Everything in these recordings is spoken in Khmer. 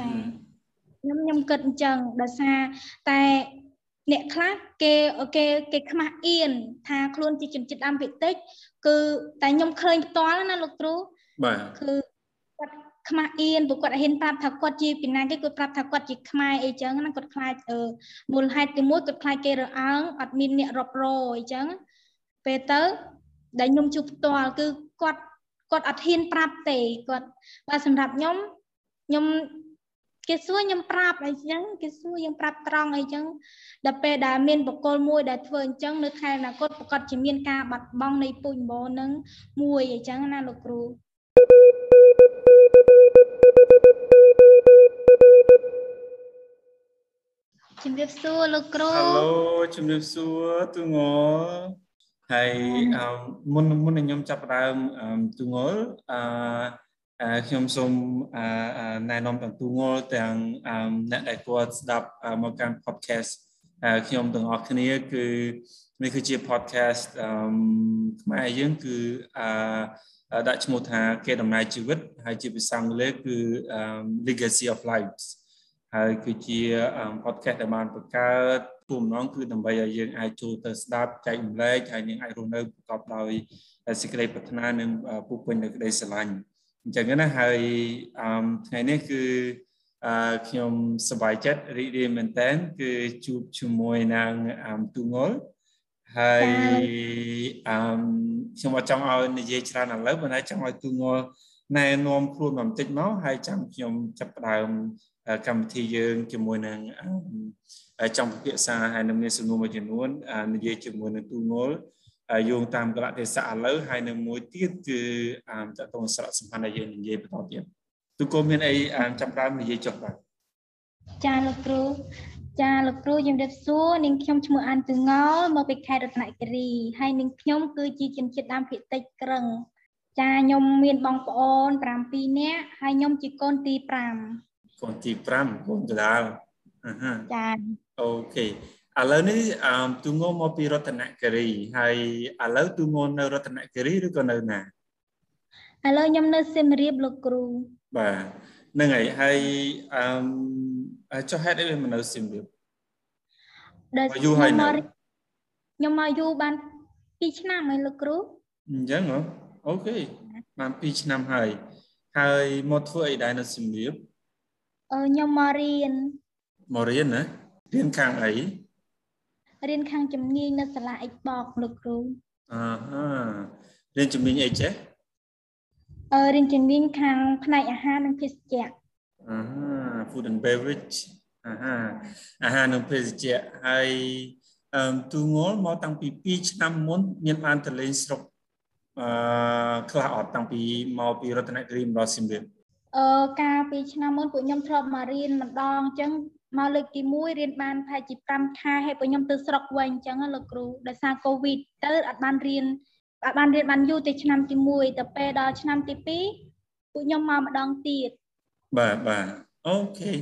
ចាខ្ញុំខ្ញុំគិតអញ្ចឹងដោយសារតែអ្នកខ្លះគេគេគេខ្មាស់អៀនថាខ្លួនជាជនជាតិដើមភាគតិចគឺតែខ្ញុំឃើញផ្ទាល់ណាលោកគ្រូបាទគឺគាត់ខ្មាស់អៀនព្រោះគាត់ហ៊ានប្រាប់ថាគាត់ជាពីណាគេគាត់ប្រាប់ថាគាត់ជាខ្មែរអីចឹងណាគាត់ខ្លាចអឺមូលហេតុទីមួយគាត់ខ្លាចគេរើអើងអត់មានអ្នករាប់រអីចឹងពេលទៅដែលខ្ញុំជួបផ្ទាល់គឺគាត់គាត់អត់ហ៊ានប្រាប់ទេគាត់បើសម្រាប់ខ្ញុំខ្ញុំ គេសួរខ្ញុំប្រាប់អីចឹងគេសួរយើងប្រាប់ត្រង់អីចឹងដល់ពេលដែលមានបកគលមួយដែលធ្វើអញ្ចឹងនៅខែអនាគតប្រកាសជាមានការបាត់បង់នៃពូជម្បូរនឹងមួយអញ្ចឹងណាលោកគ្រូជំរាបសួរលោកគ្រូហៅឡូជំរាបសួរទូងល់ហើយមុនមុនខ្ញុំចាប់ដើមទូងល់អឺ ខ្ញុំសូមណែនាំទាំងទូងល់ទាំងអ្នកដែលគាត់ស្ដាប់មកកាន់ podcast ខ្ញុំទាំងអស់គ្នាគឺនេះគឺជា podcast ខ្មែរយើងគឺដាក់ឈ្មោះថាគេដំណើរជីវិត ហើយជាភាសាអង់គ្លេសគឺ legacy of lives ហើយគឺជា podcast ដែលបានបង្កើតគោលបំណងគឺដើម្បីឲ្យយើងអាចចូលទៅស្ដាប់ចែករំលែកហើយនឹងអាចរស់នៅប្រកបដោយសេចក្តីប្រាថ្នានិងពុះពេញដោយក្តីស្រឡាញ់ អញ្ចឹងណាហើយថ្ងៃនេះគឺអឺខ្ញុំសប្បាយចិត្តរីករាយមែនតើគឺជួបជាមួយនឹងទូងល់ហើយអឺខ្ញុំអត់ចង់ឲ្យនិយាយច្រើនឥឡូវប៉ុន្តែចង់ឲ្យទូងល់ណែនាំខ្លួនបន្តិចមកហើយចាំខ្ញុំចាប់ផ្ដើមកម្មវិធីយើងជាមួយនឹងចង់ពិភាក្សាហើយនឹងមានសំណួរមួយចំនួននិយាយជាមួយនឹងទូងល់ យោងតាមកលៈទេសៈឥឡូវហើយនៅមួយទៀតគឺតកតងសារៈសំខាន់ដែលយើងនិយាយបន្តទៀតទូកូមានអីចាប់ដើមនិយាយចុះបាទចាលោកគ្រូចាលោកគ្រូជំរាបសួរនាងខ្ញុំឈ្មោះអានទងោមកពីខេត្តរតនគិរីហើយនាងខ្ញុំគឺជាជនជាតិដើមភាគតិចក្រឹងចាខ្ញុំមានបងប្អូន7នាក់ហើយខ្ញុំជាកូនទី5កូនទី5កូនកដាលចាអូខេ ឥឡូវនេះអឺទូងមកពីរតនគិរីហើយឥឡូវទូងនៅរតនគិរីឬក៏នៅណាឥឡូវខ្ញុំនៅសៀមរាបលោកគ្រូបាទហ្នឹងហើយហើយអឺចុះហេតុអីមិននៅសៀមរាបដែលយូរហើយខ្ញុំមកយូរបាន2ឆ្នាំហើយលោកគ្រូអញ្ចឹងហ៎អូខេបាន2ឆ្នាំហើយហើយមកធ្វើអីដែរនៅសៀមរាបអឺខ្ញុំមករៀនមករៀនណារៀនខាងអី រៀនខាងជំនាញនៅសាលាអិចបកលោកគ្រូអឺហារៀនជំនាញអីចេះអឺរៀនជំនាញខាងផ្នែកអាហារនិងភេសជ្ជៈអឺ food and beverage អាហារអាហារនិងភេសជ្ជៈហើយអឺទូងល់មកតាំងពី2ឆ្នាំមុន មានបានទៅលេងស្រុកអឺខ្លះអត់តាំងពីមកពីរតនគិរីមកដល់សៀមរាបអឺកាលពីឆ្នាំមុនពួកខ្ញុំធ្លាប់មករៀនម្ដងអញ្ចឹង មកលើកទី1រៀនបានប្រហែលជា5ខែហើយពួកខ្ញុំទៅស្រុកវិញអញ្ចឹងលោកគ្រូដោយសារកូវីដទៅអត់បានរៀនអត់បានរៀនបានយូរទៅឆ្នាំទី1ទៅពេលដល់ឆ្នាំទី2ពួកខ្ញុំមកម្ដងទៀតបាទបាទអូខេ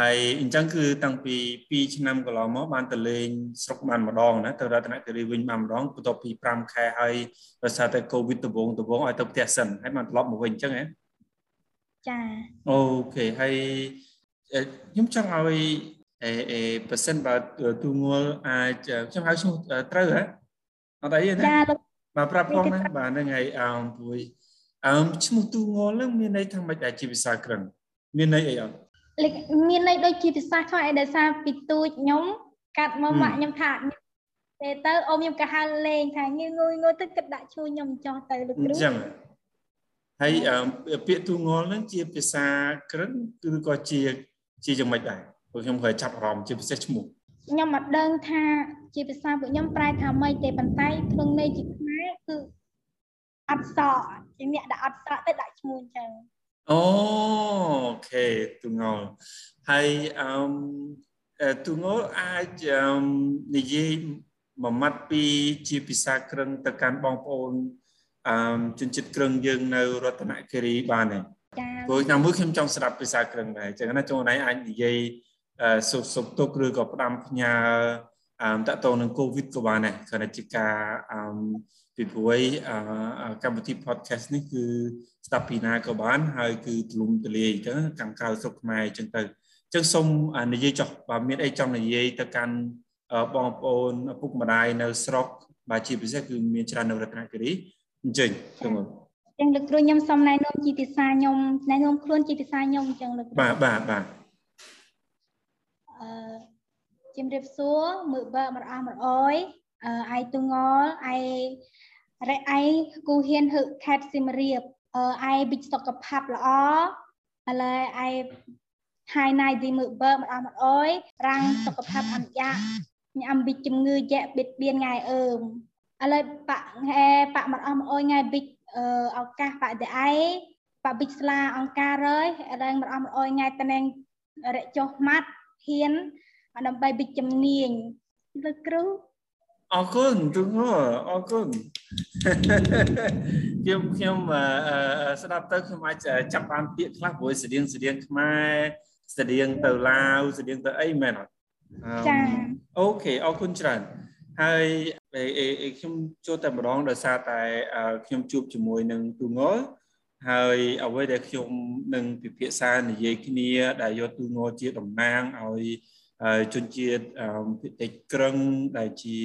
ហើយអញ្ចឹងគឺតាំងពី2ឆ្នាំកន្លងមកបានទៅលេងស្រុកបានម្ដងណាទៅរតនគិរីវិញបានម្ដងបន្ទាប់ពី5ខែហើយដោយសារតែកូវីដដំបងដំបងឲ្យទៅផ្ទះសិនហើយបានត្រឡប់មកវិញអញ្ចឹងហ៎ចាអូខេហើយ ខ្ញុំចង់ឲ្យអេអេប៉ះសិនបើទូងល់អាចខ្ញុំហៅឈ្មោះត្រូវហ៎អត់អីណាចាបាទប្រាប់ផងណាបាទហ្នឹងហើយអើពួយអើឈ្មោះទូងល់ហ្នឹងមានន័យថាម៉េចដែរជាភាសាក្រឹងមានន័យអីអត់មានន័យដូចជាភាសាខ្មែរឯដោយសារពីទូចខ្ញុំកាត់មកម៉ាក់ខ្ញុំថាពេលទៅអូនខ្ញុំក៏ហៅលេងថាងឿងុយងុយទៅគិតដាក់ជួយខ្ញុំចោះទៅលោកគ្រូអញ្ចឹងហើយពាក្យទូងល់ហ្នឹងជាភាសាក្រឹងគឺក៏ជា ជាយ៉ាងម៉េចដែរពួកខ្ញុំក៏ចាប់អារម្មណ៍ជាពិសេសឈ្មោះខ្ញុំអត់ដឹងថាជាភាសាពួកខ្ញុំប្រែថាម៉េចទេប៉ុន្តែក្នុងន័យជាខ្មែរគឺអត់សក់ជាអ្នកដែលអត់សក់ទៅដាក់ឈ្មោះអញ្ចឹងអូខេទូងល់ហើយអឺទូងល់អាចនិយាយមួយម៉ាត់ពីជាភាសាក្រឹងទៅកាន់បងប្អូនអឺជនជាតិក្រឹងយើងនៅរតនគិរីបានទេ ព្រោះឆ្នាំមួយខ្ញុំចង់ស្ដាប់ភាសាក្រឹងដែរអញ្ចឹងណាចូលណៃអាចនិយាយសុខសុខទុក្ខឬក៏ផ្ដាំផ្ញើអឺតកតងនឹងកូវីដក៏បានដែរគ្រាន់តែជាការអឺពីព្រួយកម្មវិធី podcast នេះគឺស្ដាប់ពីណាក៏បាន ហើយគឺទលំទលាយអញ្ចឹងខាងក្រៅស្រុកខ្មែរអញ្ចឹងទៅអញ្ចឹងសូមនិយាយចុះបើមានអីចង់និយាយទៅកាន់បងប្អូនឪពុកម្ដាយនៅស្រុកបាទជាពិសេសគឺមានច្រើននៅរតនគិរីអញ្ចឹងចឹង ចឹងលោកគ្រូខ្ញុំសូមណែនាំជាភាសាខ្ញុំណែនាំខ្លួនជាភាសាខ្ញុំអញ្ចឹងលោកបាទបាទបាទអឺជំរាបសួរមើបើមរអស់មរអយអឺអាយទុងលអាយរ៉េអៃគូហ៊ានហឹកខេតស៊ីមរៀបអឺអាយប៊ិចសុខភាពល្អឥឡូវអាយហើយណៃទីមើបើមរអស់មរអយរាំងសុខភាពអន្យាញ៉ាំប៊ិចជំងឺយៈបៀតបៀនថ្ងៃអើមឥឡូវបាក់ហែបាក់មរអស់មរអយថ្ងៃប៊ិចអឺ ឱកាសបាក់តឯបាក់ប៊ិចស្លាអង្ការរើយរែងមរអស់មរអយថ្ងៃតណែងរចុះម៉ាត់ហ៊ានដើម្បីបិជំនាញលោកគ្រូអរគុណទូងអរគុណខ្ញុំខ្ញុំស្ដាប់ទៅខ្ញុំអាចចាប់បានពាក្យខ្លះព្រោះស្តៀងស្តៀងខ្មែរស្តៀងទៅឡាវស្តៀងទៅអីមែនអត់ចាអូខេអរគុណច្រើនហើយ ខ្ញុំចូលតែម្ដងដោយសារតែខ្ញុំជួបជាមួយនឹងទូងល់ហើយអ្វីដែលខ្ញុំនឹងពិភាក្សានិយាយគ្នា ដែលយកទូងល់ជាតំណាងឲ្យជនជាតិភាគតិចក្រឹងដែលជា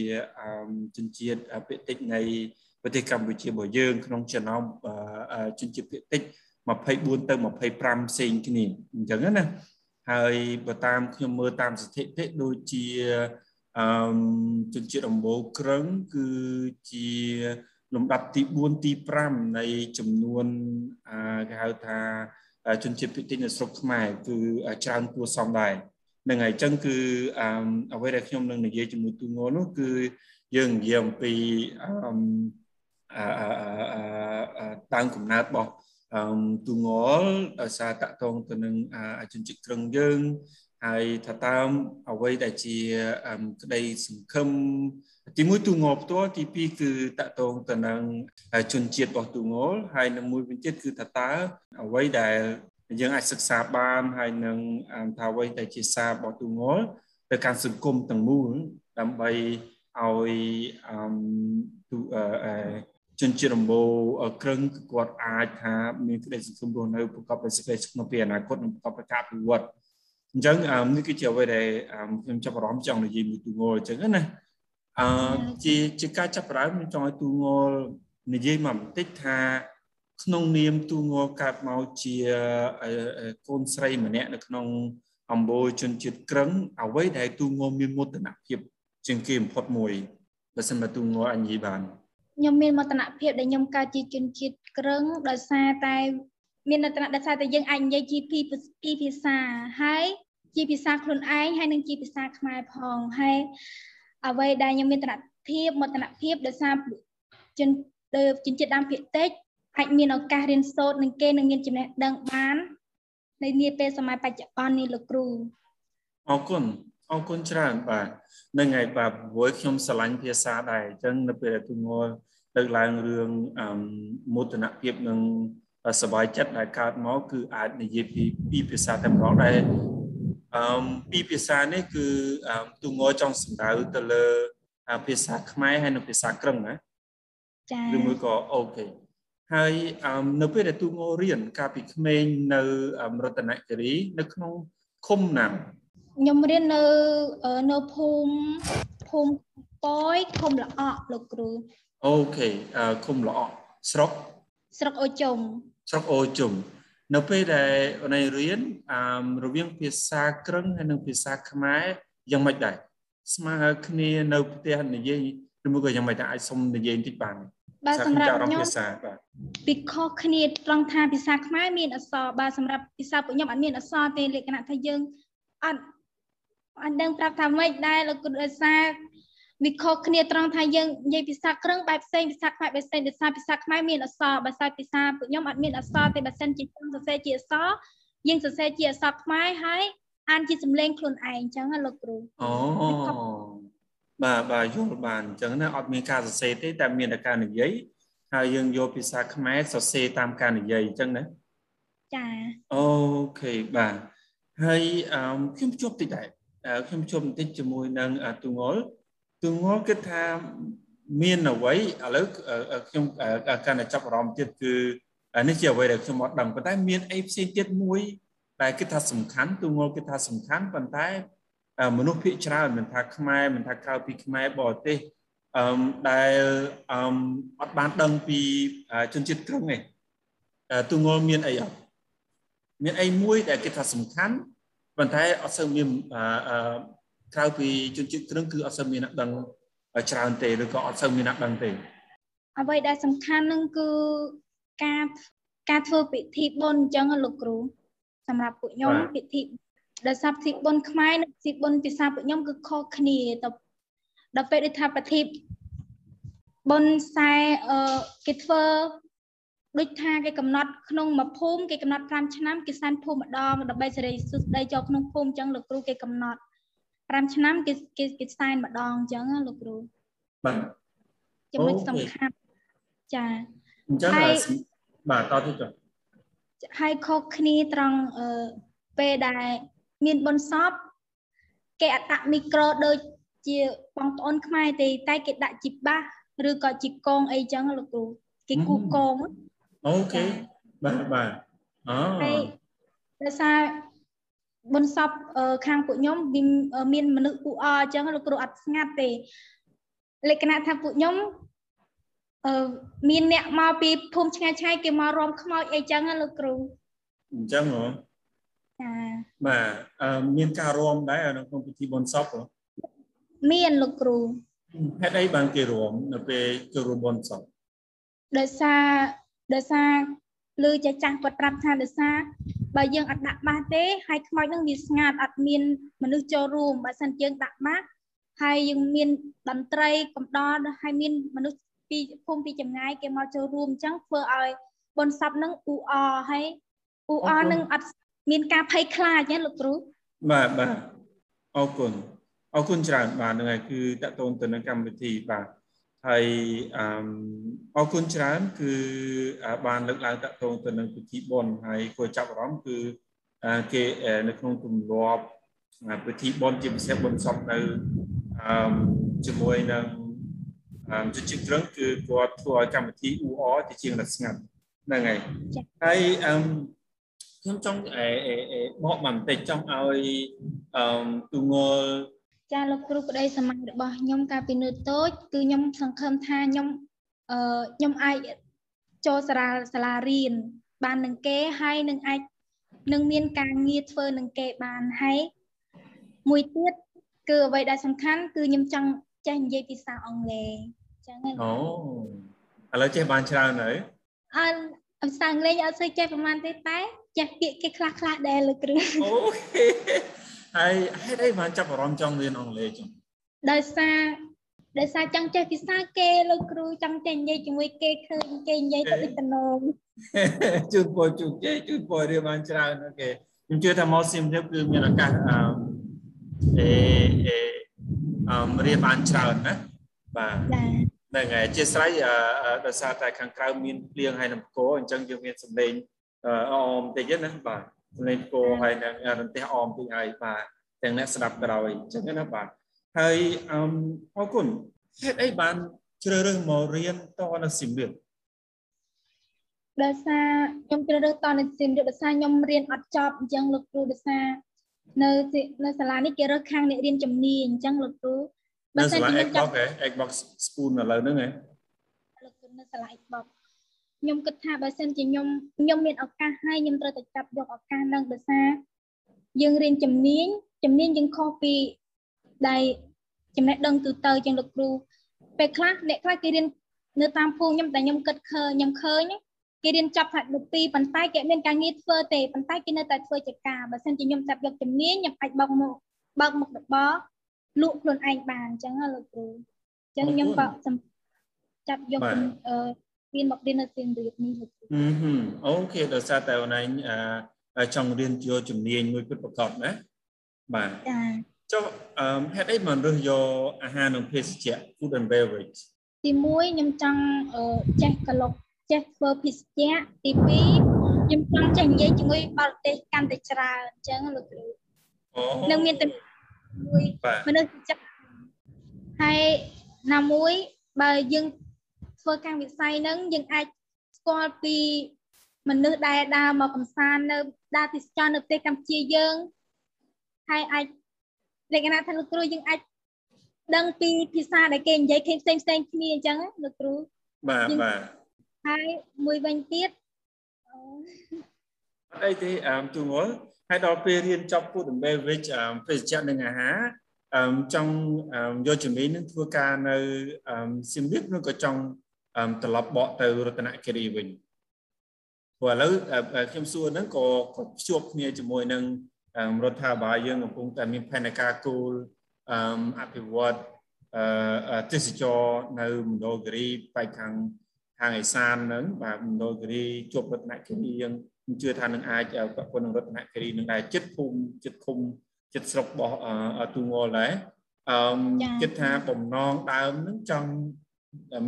ជនជាតិភាគតិចនៃប្រទេសកម្ពុជារបស់យើង ក្នុងចំណោមជនជាតិភាគតិច24ទៅ25ផ្សេងគ្នាអញ្ចឹងណាហើយបើតាមខ្ញុំមើលតាមស្ថិតិដូចជា អឺជនជាតិអំបូរក្រឹងគឺជាលំដាប់ទី4ទី5នៃចំនួនគេហៅថាជនជាតិភាគតិចនៅស្រុកខ្មែរគឺច្រើនគួរសមដែរនឹងហើយអញ្ចឹងគឺអ្វីដែលខ្ញុំនឹងនិយាយជាមួយទូងល់នោះគឺយើងនិយាយអំពីអឺតាំងកំណើតរបស់ទូងល់ដោយសារតកតងទៅនឹងជនជាតិក្រឹងយើង ហើយថាតើអ្វីដែលជាក្តីសង្ឃឹមទីមួយទូងល់ផ្ទាល់ទីពីរគឺតកតងទៅនឹងជនជាតិរបស់ទូងល់ហើយនឹងមួយវិញទៀតគឺថាតើអ្វីដែលយើងអាចសិក្សាបានហើយនឹងថាអ្វីដែលជាសាររបស់ទូងល់ទៅកាន់សង្គមទាំងមូលដើម្បីឲ្យអឺទូអឺជនជាតិរំបូរក្រឹងគាត់អាចថាមានក្តីសង្ឃឹមរស់នៅប្រកបដោយសេចក្តីសុខក្នុងពេលអនាគតនិងប្រកបដោយការអភិវឌ្ឍ អញ្ចឹងនេះគឺជាអ្វីដែលខ្ញុំចាប់អារម្មណ៍ចង់និយាយមួយទូងល់អញ្ចឹងណាអឺជាជាការចាប់ផ្ដើមខ្ញុំចង់ឲ្យទូងល់និយាយមកបន្តិចថាក្នុងនាមទូងកើតមកជាកូនស្រីម្នាក់នៅក្នុងអំបូរជនជាតិក្រឹងអ្វីដែលទូងមានមោទនភាពជាងគេបំផុតមួយបើសិនបើទូងអញនិយាយបានខ្ញុំមានមោទនភាពដែលខ្ញុំកើតជាជនជាតិក្រឹងដោយសារតែមានមោទនដោយសារតែយើងអាចនិយាយជាពីពីភាសាហើយ ជាភាសាខ្លួនឯងហើយនិងជាភាសាខ្មែរផងហើយអ្វីដែលខ្ញុំមានតនភាពមោទនភាពដោយសារជនជនជាតិដើមភាគតិចអាចមានឱកាសរៀនសូត្រនឹងគេនឹងមានចំណេះដឹងបាននៅនាពេលសម័យបច្ចុប្បន្ននេះលោកគ្រូអរគុណអរគុណច្រើនបាទនឹងហើយបាទព្រោះខ្ញុំស្រឡាញ់ភាសាដែរអញ្ចឹងនៅពេលដែលទូងល់លើកឡើងរឿងមោទនភាពនិងសบายចិត្តដែលកើតមកគឺអាចនិយាយពីពីភាសាតែម្ដងដែរ អឺពីភាសានេះគឺទូងល់ចង់សម្ដៅទៅលើភាសាខ្មែរហើយនិងភាសាក្រឹងណាចា៎ឬមួយក៏អូខេហើយនៅពេលដែលទូងរៀនកាលពីក្មេងនៅរតនគិរីនៅក្នុងឃុំណាខ្ញុំរៀននៅនៅភូមិភូមិប៉យឃុំល្អក់លោកគ្រូអូខេឃុំល្អក់ស្រុកស្រុកអូជុំស្រុកអូជុំ នៅពេលដែលអូនរៀនអឺរវាងភាសាក្រឹងហើយនិងភាសាខ្មែរយ៉ាងម៉េចដែរស្មើគ្នានៅផ្ទះនិយាយឬមួយក៏យ៉ាងម៉េចដែរអាចសុំនិយាយបន្តិចបានបាទសម្រាប់ខ្ញុំពីខុសគ្នាត្រង់ថាភាសាខ្មែរមានអក្សរបាទសម្រាប់ភាសាពួកខ្ញុំអត់មានអក្សរទេលក្ខណៈថាយើងអត់អត់ដឹងប្រាប់ថាម៉េចដែរលោកគ្រូដោយសារ វាខុសគ្នាត្រង់ថាយើងនិយាយភាសាក្រឹងបែបផ្សេងភាសាខ្មែរបែបផ្សេងដោយសារភាសាខ្មែរមានអក្សរបើសារភាសាពួកខ្ញុំអត់មានអក្សរទេបើសិនជាខ្ញុំសរសេរជាអក្សរយើងសរសេរជាអក្សរខ្មែរហើយអានជាសំឡេងខ្លួនឯងអញ្ចឹងណាលោកគ្រូអូបាទបាទយល់បានអញ្ចឹងណាអត់មានការសរសេរទេតែមានតែការនិយាយហើយយើងយកភាសាខ្មែរសរសេរតាមការនិយាយអញ្ចឹងណាចាអូខេបាទហើយអឺខ្ញុំជួបតិចដែរខ្ញុំជួបបន្តិចជាមួយនឹងទូងល់ ទូងល់គិតថាមានអ្វីឥឡូវខ្ញុំកាន់តែចាប់អារម្មណ៍ទៀតគឺនេះជាអ្វីដែលខ្ញុំអត់ដឹងប៉ុន្តែមានអីផ្សេងទៀតមួយ ដែលគិតថាសំខាន់ទូងល់គិតថាសំខាន់ប៉ុន្តែមនុស្សភាគច្រើនមិនថាខ្មែរមិនថាក្រៅពីខ្មែរបរទេសអឺដែលអឺអត់បានដឹងពីជនជាតិក្រឹងទេទូងល់មានអីអត់មានអីមួយដែលគេថាសំខាន់ប៉ុន្តែអត់សូវមានអឺ ក្រៅពីជនជាតិក្រឹងគឺអត់សូវមានអ្នកដឹងច្រើនទេឬក៏អត់សូវមានអ្នកដឹងទេអ្វីដែលសំខាន់នឹងគឺការការធ្វើពិធីបុណ្យអញ្ចឹងលោកគ្រូសម្រាប់ពួកខ្ញុំពិធីដែលសាប់ពិធីបុណ្យខ្មែរនិងពិធីបុណ្យភាសាពួកខ្ញុំគឺខុសគ្នាទៅដល់ពេលដែលថាពិធីបុណ្យខ្សែអឺគេធ្វើដូចថាគេកំណត់ក្នុងមួយភូមិគេកំណត់5ឆ្នាំគេសែនភូមិម្ដងដើម្បីសេរីសុស្ដីចូលក្នុងភូមិអញ្ចឹងលោកគ្រូគេកំណត់ 5ឆ្នាំគេគេគេសែនម្ដងអញ្ចឹងលោកគ្រូបាទចំណុចសំខាន់ចាអញ្ចឹងបាទតទៅចុះហើយខុសគ្នាត្រង់អឺពេលដែលមានបុណ្យសពគេអត់ដាក់មីក្រូដូចជាបងប្អូនខ្មែរទេតែគេដាក់ជីបាសឬក៏ជីកងអីចឹងលោកគ្រូគេគូកងអូខេបាទបាទអូហើយដោយសារ បុណ្យសពខាងពួកខ្ញុំមានមនុស្សអ៊ូអអញ្ចឹងលោកគ្រូអត់ស្ងាត់ទេលក្ខណៈថាពួកខ្ញុំអឺមានអ្នកមកពីភូមិឆ្ងាយឆ្ងាយគេមករំខ្មោចអីចឹងលោកគ្រូអញ្ចឹងហ៎ចាបាទអឺមានការរំដែរនៅក្នុងពិធីបុណ្យសពហ៎មានលោកគ្រូហេតុអីបានគេរំនៅពេលចូលរួមបុណ្យសពដោយសារដោយសារឮចាស់ចាស់គាត់ប្រាប់ថាដោយសារ បើយើងអត់ដាក់បាសទេហើយខ្មោចនឹងវាស្ងាត់អត់មានមនុស្សចូលរួមបើសិនយើងដាក់បាសហើយយើងមានតន្ត្រីកំដរហើយមានមនុស្សពីភូមិពីចម្ងាយគេមកចូលរួមអញ្ចឹងធ្វើឲ្យបុណ្យសពនឹងអ៊ូអហើយអ៊ូអនឹងអត់មានការភ័យខ្លាចណាលោកគ្រូបាទបាទអរគុណអរគុណច្រើនបាទហ្នឹងហើយគឺតកតូនទៅនឹងកម្មវិធីបាទ ហើយអឺអរគុណច្រើន គឺបានលើកឡើងតកតងទៅនឹងពិធីបុណ្យហើយគួរចាប់អារម្មណ៍គឺគេនៅក្នុងទម្លាប់ពិធីបុណ្យជាពិសេសបុណ្យសពនៅអឺជាមួយនឹងអឺជជិះត្រឹងគឺគាត់ធ្វើឲ្យកម្មវិធី UR ជាជាងរស្ងាត់ហ្នឹងហើយហើយអឺខ្ញុំចង់អេបកបន្តិចចង់ឲ្យអឺទូងល់ ចាលោកគ្រូប្តីសម័យរបស់ខ្ញុំកាលពីនៅតូចគឺខ្ញុំសង្ឃឹមថាខ្ញុំអឺខ្ញុំអាចចូលសាលាសាលារៀនបាននឹងគេហើយនឹងអាចនឹងមានការងារធ្វើនឹងគេបានហើយមួយទៀតគឺអ្វីដែលសំខាន់គឺខ្ញុំចង់ចេះនិយាយភាសាអង់គ្លេសចឹងអូឥឡូវចេះបានច្រើនហើយអឺភាសាអង់គ្លេសអត់សូវចេះប្រហែលទេតែចេះពាក្យគេខ្លះខ្លះដែរលោកគ្រូអូខេ ហើយហេតុអីបានចាប់អារម្មណ៍ចង់រៀនអង់គ្លេសចឹងដោយសារដោយសារចង់ចេះភាសាគេលោកគ្រូចង់ចេះនិយាយជាមួយគេឃើញគេនិយាយទៅដូចតំណងជូនពរជូនជ័យជូនពររៀបបានច្រើនអូខេខ្ញុំជឿថាមកសៀមរាបគឺមានឱកាសអឺអេអឺរៀនបានច្រើនណាបាទហ្នឹងហើយអធិស្ឋានដោយសារតែខាងក្រៅមានភ្លៀងហើយនឹងផ្គរអញ្ចឹងយើងមានសម្លេងអមតិចណាបាទ សម្លេងផ្គរហើយនឹងរន្ទះអមតិចហើយបាទទាំងអ្នកស្ដាប់ក្រោយអញ្ចឹងណាបាទហើយអឺអរគុណហេតុអីបានជ្រើសរើសមករៀនតនៅស៊ីមរៀបដោយសារខ្ញុំជ្រើសរើសតនៅស៊ីមរៀបដោយសារខ្ញុំរៀនអត់ចប់អញ្ចឹងលោកគ្រូដោយសារនៅនៅសាលានេះគេរើសខាងអ្នករៀនជំនាញអញ្ចឹងលោកគ្រូនៅសាលា Xbox ហ៎ Xbox Spoon ឥឡូវហ្នឹងហ៎លោកគ្រូនៅសាលា Xbox ខ្ញុំគិតថាបើសិនជាខ្ញុំខ្ញុំមានឱកាសហើយខ្ញុំត្រូវតែចាប់យកឱកាសហ្នឹងដោយសារយើងរៀនជំនាញជំនាញយើងខុសពីដែលចំណេះដឹងទូទៅជាងលោកគ្រូពេលខ្លះអ្នកខ្លះគេរៀននៅតាមភូមិខ្ញុំតែខ្ញុំគិតឃើញខ្ញុំឃើញគេរៀនចប់ថ្នាក់ទី2ប៉ុន្តែគេមានការងារធ្វើទេប៉ុន្តែគេនៅតែធ្វើជាការបើសិនជាខ្ញុំចាប់យកជំនាញខ្ញុំអាចបើកមុខបើកមុខរបរលក់ខ្លួនឯងបានអញ្ចឹងលោកគ្រូអញ្ចឹងខ្ញុំក៏ចាប់យកអឺ រៀនមករៀននៅសៀមរាបនេះលោកគ្រូអូខេដោយសារតែអូនឯងចង់រៀនយកជំនាញមួយពិតប្រាកដណាបាទចាចុះអឺហេតុអីមិនរើសយកអាហារនិងភេសជ្ជៈ food and beverage ទី1ខ្ញុំចង់ចេះកលុកចេះធ្វើភេសជ្ជៈទី2ខ្ញុំចង់ចេះនិយាយជាមួយបរទេសកាន់តែច្រើនអញ្ចឹងលោកគ្រូនឹងមានតែមួយមនុស្សចិត្តហើយណាមួយបើយើង ធ្វើកម្មវិស័យហ្នឹងយើងអាចស្គាល់ពីមនុស្សដែលដើរមកកំសាន្តនៅដើរទេសចរនៅប្រទេសកម្ពុជាយើងហើយអាចលក្ខណៈថាលោកគ្រូយើងអាចដឹងពីភាសាដែលគេនិយាយឃើញផ្សេងផ្សេងគ្នាអញ្ចឹងលោកគ្រូបាទបាទហើយមួយវិញទៀតអត់អីទេអឺទូងល់ហើយដល់ពេលរៀនចប់ពុទ្ធម្បេវិជ្ជភេសជ្ជៈនិងអាហារអឺចង់យកជំនាញនឹងធ្វើការនៅសៀមរាបឬក៏ចង់ ត្រឡប់បកទៅរតនគិរីវិញព្រោះឥឡូវខ្ញុំសួរហ្នឹងក៏ក៏ភ្ជាប់គ្នាជាមួយនឹងរដ្ឋាភិបាលយើងកំពុងតែមានផែនការគោលអភិវឌ្ឍទេសចរនៅមណ្ឌលគិរីបែកខាងខាងឯសានហ្នឹងបាទមណ្ឌលគិរីជាប់រតនគិរីយើងខ្ញុំជឿថានឹងអាចប្រព័ន្ធនឹងរតនគិរីនឹងដែរចិត្តភូមិចិត្តឃុំចិត្តស្រុករបស់ទូងល់ដែរអឺគិតថាបំណងដើមនឹងចង់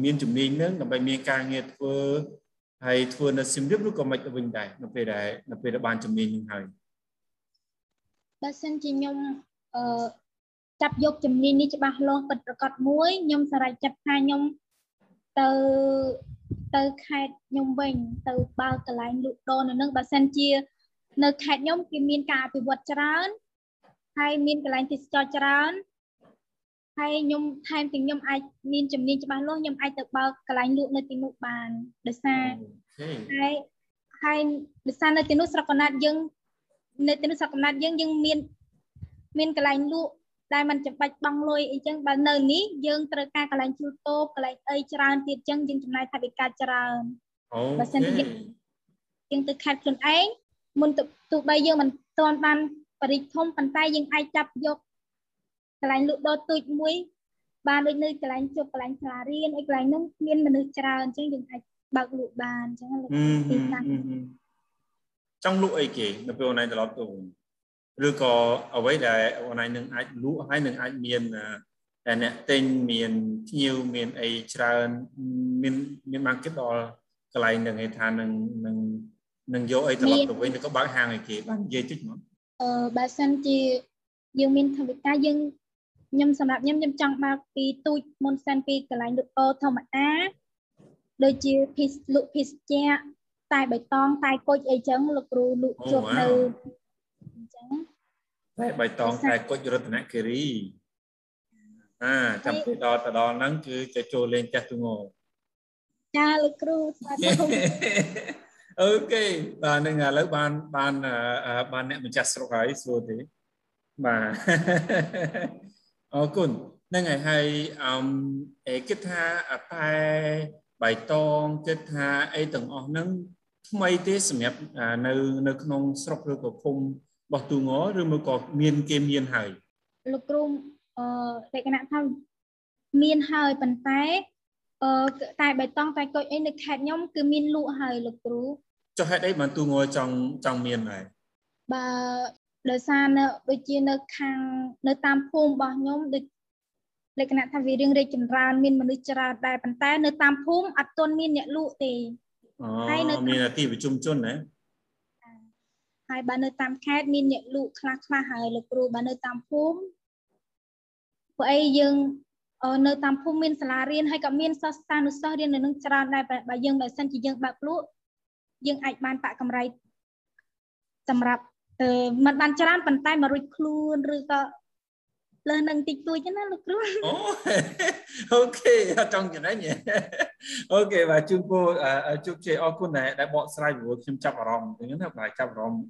មានជំនាញនឹងដើម្បីមានការងារធ្វើហើយធ្វើនៅសៀមរាបឬក៏មិនវិញដែរនៅពេលដែលនៅពេលដែលបានជំនាញនឹងហើយបើសិនជាខ្ញុំអឺចាប់យកជំនាញនេះច្បាស់លាស់ពិតប្រកបមួយខ្ញុំសម្រេចចិត្តថាខ្ញុំទៅទៅខេត្តខ្ញុំវិញ ទៅបើកកន្លែងលក់ដូរនៅនឹងបើសិនជា នៅខេត្តខ្ញុំគេមានការអភិវឌ្ឍច្រើនហើយមានកន្លែងទេសចរច្រើន ហើយខ្ញុំថែមទាំងខ្ញុំអាចមានជំនាញច្បាស់លាស់ខ្ញុំអាចទៅបើកកន្លែងលក់នៅទីនោះបានដោយសារហើយហើយដោយសារនៅទីនោះស្រុកកំណើតយើងនៅទីនោះស្រុកកំណើតយើងយើងមានមានកន្លែងលក់ដែលมันចាំបាច់បង់លុយអីចឹងបើនៅនេះយើងត្រូវការកន្លែងជួលតូបកន្លែងអីច្រើនទៀតចឹងយើងចំណាយថវិកាច្រើនអូបើសិនជាយើងទៅខេត្តខ្លួនឯងមុនទោះបីយើងមិនទាន់បានបរិទ្ធធំប៉ុន្តែយើងអាចចាប់យក កន្លែងលក់ដូរទូចមួយ បានដូចនៅកន្លែងជួបកន្លែងសាលារៀនអីកន្លែងនោះមានមនុស្សច្រើនអញ្ចឹងយើងអាចបើកលក់បានអញ្ចឹងលោកទីតាំងចង់លក់អីគេនៅពេលអូនឯងត្រឡប់ទៅឬក៏អ្វីដែលអូនឯងនឹងអាចលក់ហើយនឹងអាចមានតែអ្នកទិញមានភ្ញៀវមានអីច្រើនមានមានបានគិតដល់កន្លែងនឹងឯថានឹងនឹងនឹងយកអីត្រឡប់ទៅវិញឬក៏បើកហាងឲ្យគេបាននិយាយតិចមកអឺបើសិនជាយើងមានថវិកាយើង ខ្ញុំសម្រាប់ខ្ញុំខ្ញុំចង់បើកពីទូចមុនសិនពីកន្លែងលក់ដូរធម្មតាដូចជាភីសលក់ភីសជាតែបៃតងតែគុជអីចឹងលោកគ្រូលក់ជប់នៅអញ្ចឹងតែបៃតងតែគុជរតនគិរីអាចាំពេលដល់ទៅដល់ហ្នឹងគឺจะចូលលេងផ្ទះទូងចាលោកគ្រូស្វាគមន៍អូខេបាទនឹងឥឡូវបានបានបានអ្នកម្ចាស់ស្រុកហើយសួរទេបាទ អរគុណហ្នឹងហើយហើយអឺអេគិតថាតែបៃតងគិតថាអីទាំងអស់ហ្នឹងថ្មីទេសម្រាប់នៅនៅក្នុងស្រុកឬក៏ភូមិរបស់ទូងឬមកក៏មានគេមានហើយលោកគ្រូអឺលក្ខណៈថាមានហើយប៉ុន្តែអឺតែបៃតងតែគុជអីនៅខេត្តខ្ញុំគឺមានលក់ហើយលោកគ្រូចុះហេតុអីបានទូងចង់ចង់មានដែរបើ ដោយសារនៅដូចជានៅខាងនៅតាមភូមិរបស់ខ្ញុំដូចលក្ខណៈថាវារៀងរីកចម្រើនមានមនុស្សច្រើនដែរប៉ុន្តែនៅតាមភូមិអត់ទាន់មានអ្នកលក់ទេហើយនៅមានទីប្រជុំជនណាហើយបើនៅតាមខេត្តមានអ្នកលក់ខ្លះខ្លះហើយលោកគ្រូបើនៅតាមភូមិព្រោះអីយើងនៅតាមភូមិមានសាលារៀនហើយក៏មានសិស្សសានុសិស្សរៀននៅនឹងច្រើនដែរបើយើងបើសិនជាយើងបើកលក់យើងអាចបានបាក់កម្រៃសម្រាប់ អឺมันបានច្រើនប៉ុន្តែមករួចខ្លួនឬក៏លើសនឹងតិចតួចណាលោកគ្រូអូអូខេអត់ចង់ចំណេញអូខេបាទជូនពរជោគជ័យអរគុណដែលដែលបកស្រាយព្រោះខ្ញុំចាប់អារម្មណ៍ហ្នឹងណាបាទចាប់អារម្មណ៍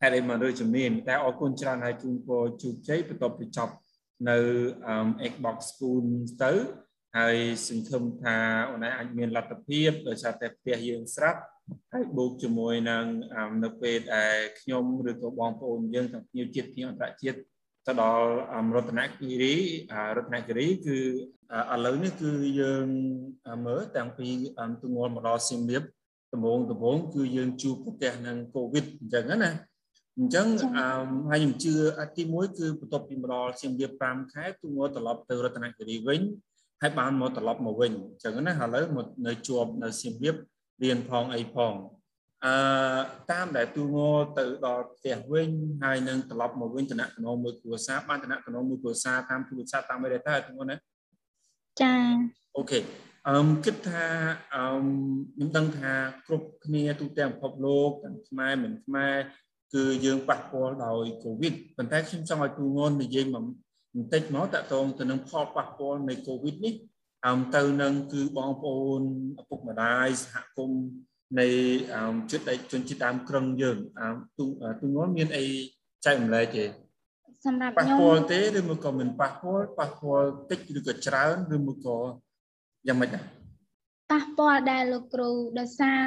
ហេតុអីមកលើជំនាញតែអរគុណច្រើនហើយជូនពរជោគជ័យបន្ទាប់ពីចប់នៅ Xbox Spoon ទៅហើយសង្ឃឹមថាអូនឯងអាចមានលទ្ធភាពដោយសារតែផ្ទះយើងស្រាប់ ហើយបូកជាមួយនឹងនៅពេលដែលខ្ញុំឬក៏បងប្អូនយើងទាំងភ្ញៀវជាតិភ្ញៀវអន្តរជាតិទៅដល់រតនគិរីរតនគិរីគឺឥឡូវនេះគឺយើងមើលតាំងពីទងល់មកដល់សៀមរាបដំបូងដំបូងគឺយើងជួបប្រទះនឹងកូវីដអញ្ចឹងណាអញ្ចឹងហើយខ្ញុំជឿទី1គឺបន្ទាប់ពីមកដល់សៀមរាប5ខែទងល់ត្រឡប់ទៅរតនគិរីវិញហើយបានមកត្រឡប់មកវិញអញ្ចឹងណាឥឡូវមកនៅជាប់នៅសៀមរាប រៀនផងអីផងអឺតាមដែលទូងទៅដល់ផ្ទះវិញហើយនឹងត្រឡប់មកវិញតំណតំណងមួយគ្រួសារបានតំណតំណងមួយគ្រួសារតាមទូរស័ព្ទតាមអីដែរតើទូងណាចាអូខេអឺគិតថាអឺខ្ញុំដឹងថាគ្រប់គ្នាទូទាំងពិភពលោកទាំងខ្មែរមិនខ្មែរគឺយើងប៉ះពាល់ដោយកូវីដប៉ុន្តែខ្ញុំចង់ឲ្យទូងន់និយាយបន្តិចមកតកតងទៅនឹងផលប៉ះពាល់នៃកូវីដនេះ អមទៅនឹងគឺបងប្អូនឪពុកម្ដាយសហគមន៍នៃចិត្តជនជាតិដើមក្រឹងយើងទូទូងន់មានអីចែករំលែកទេសម្រាប់ខ្ញុំប៉ះពាល់ទេឬមកក៏មិនប៉ះពាល់ប៉ះពាល់តិចឬក៏ច្រើនឬមកក៏យ៉ាងម៉េចដែរប៉ះពាល់ដែរលោកគ្រូដោយសារ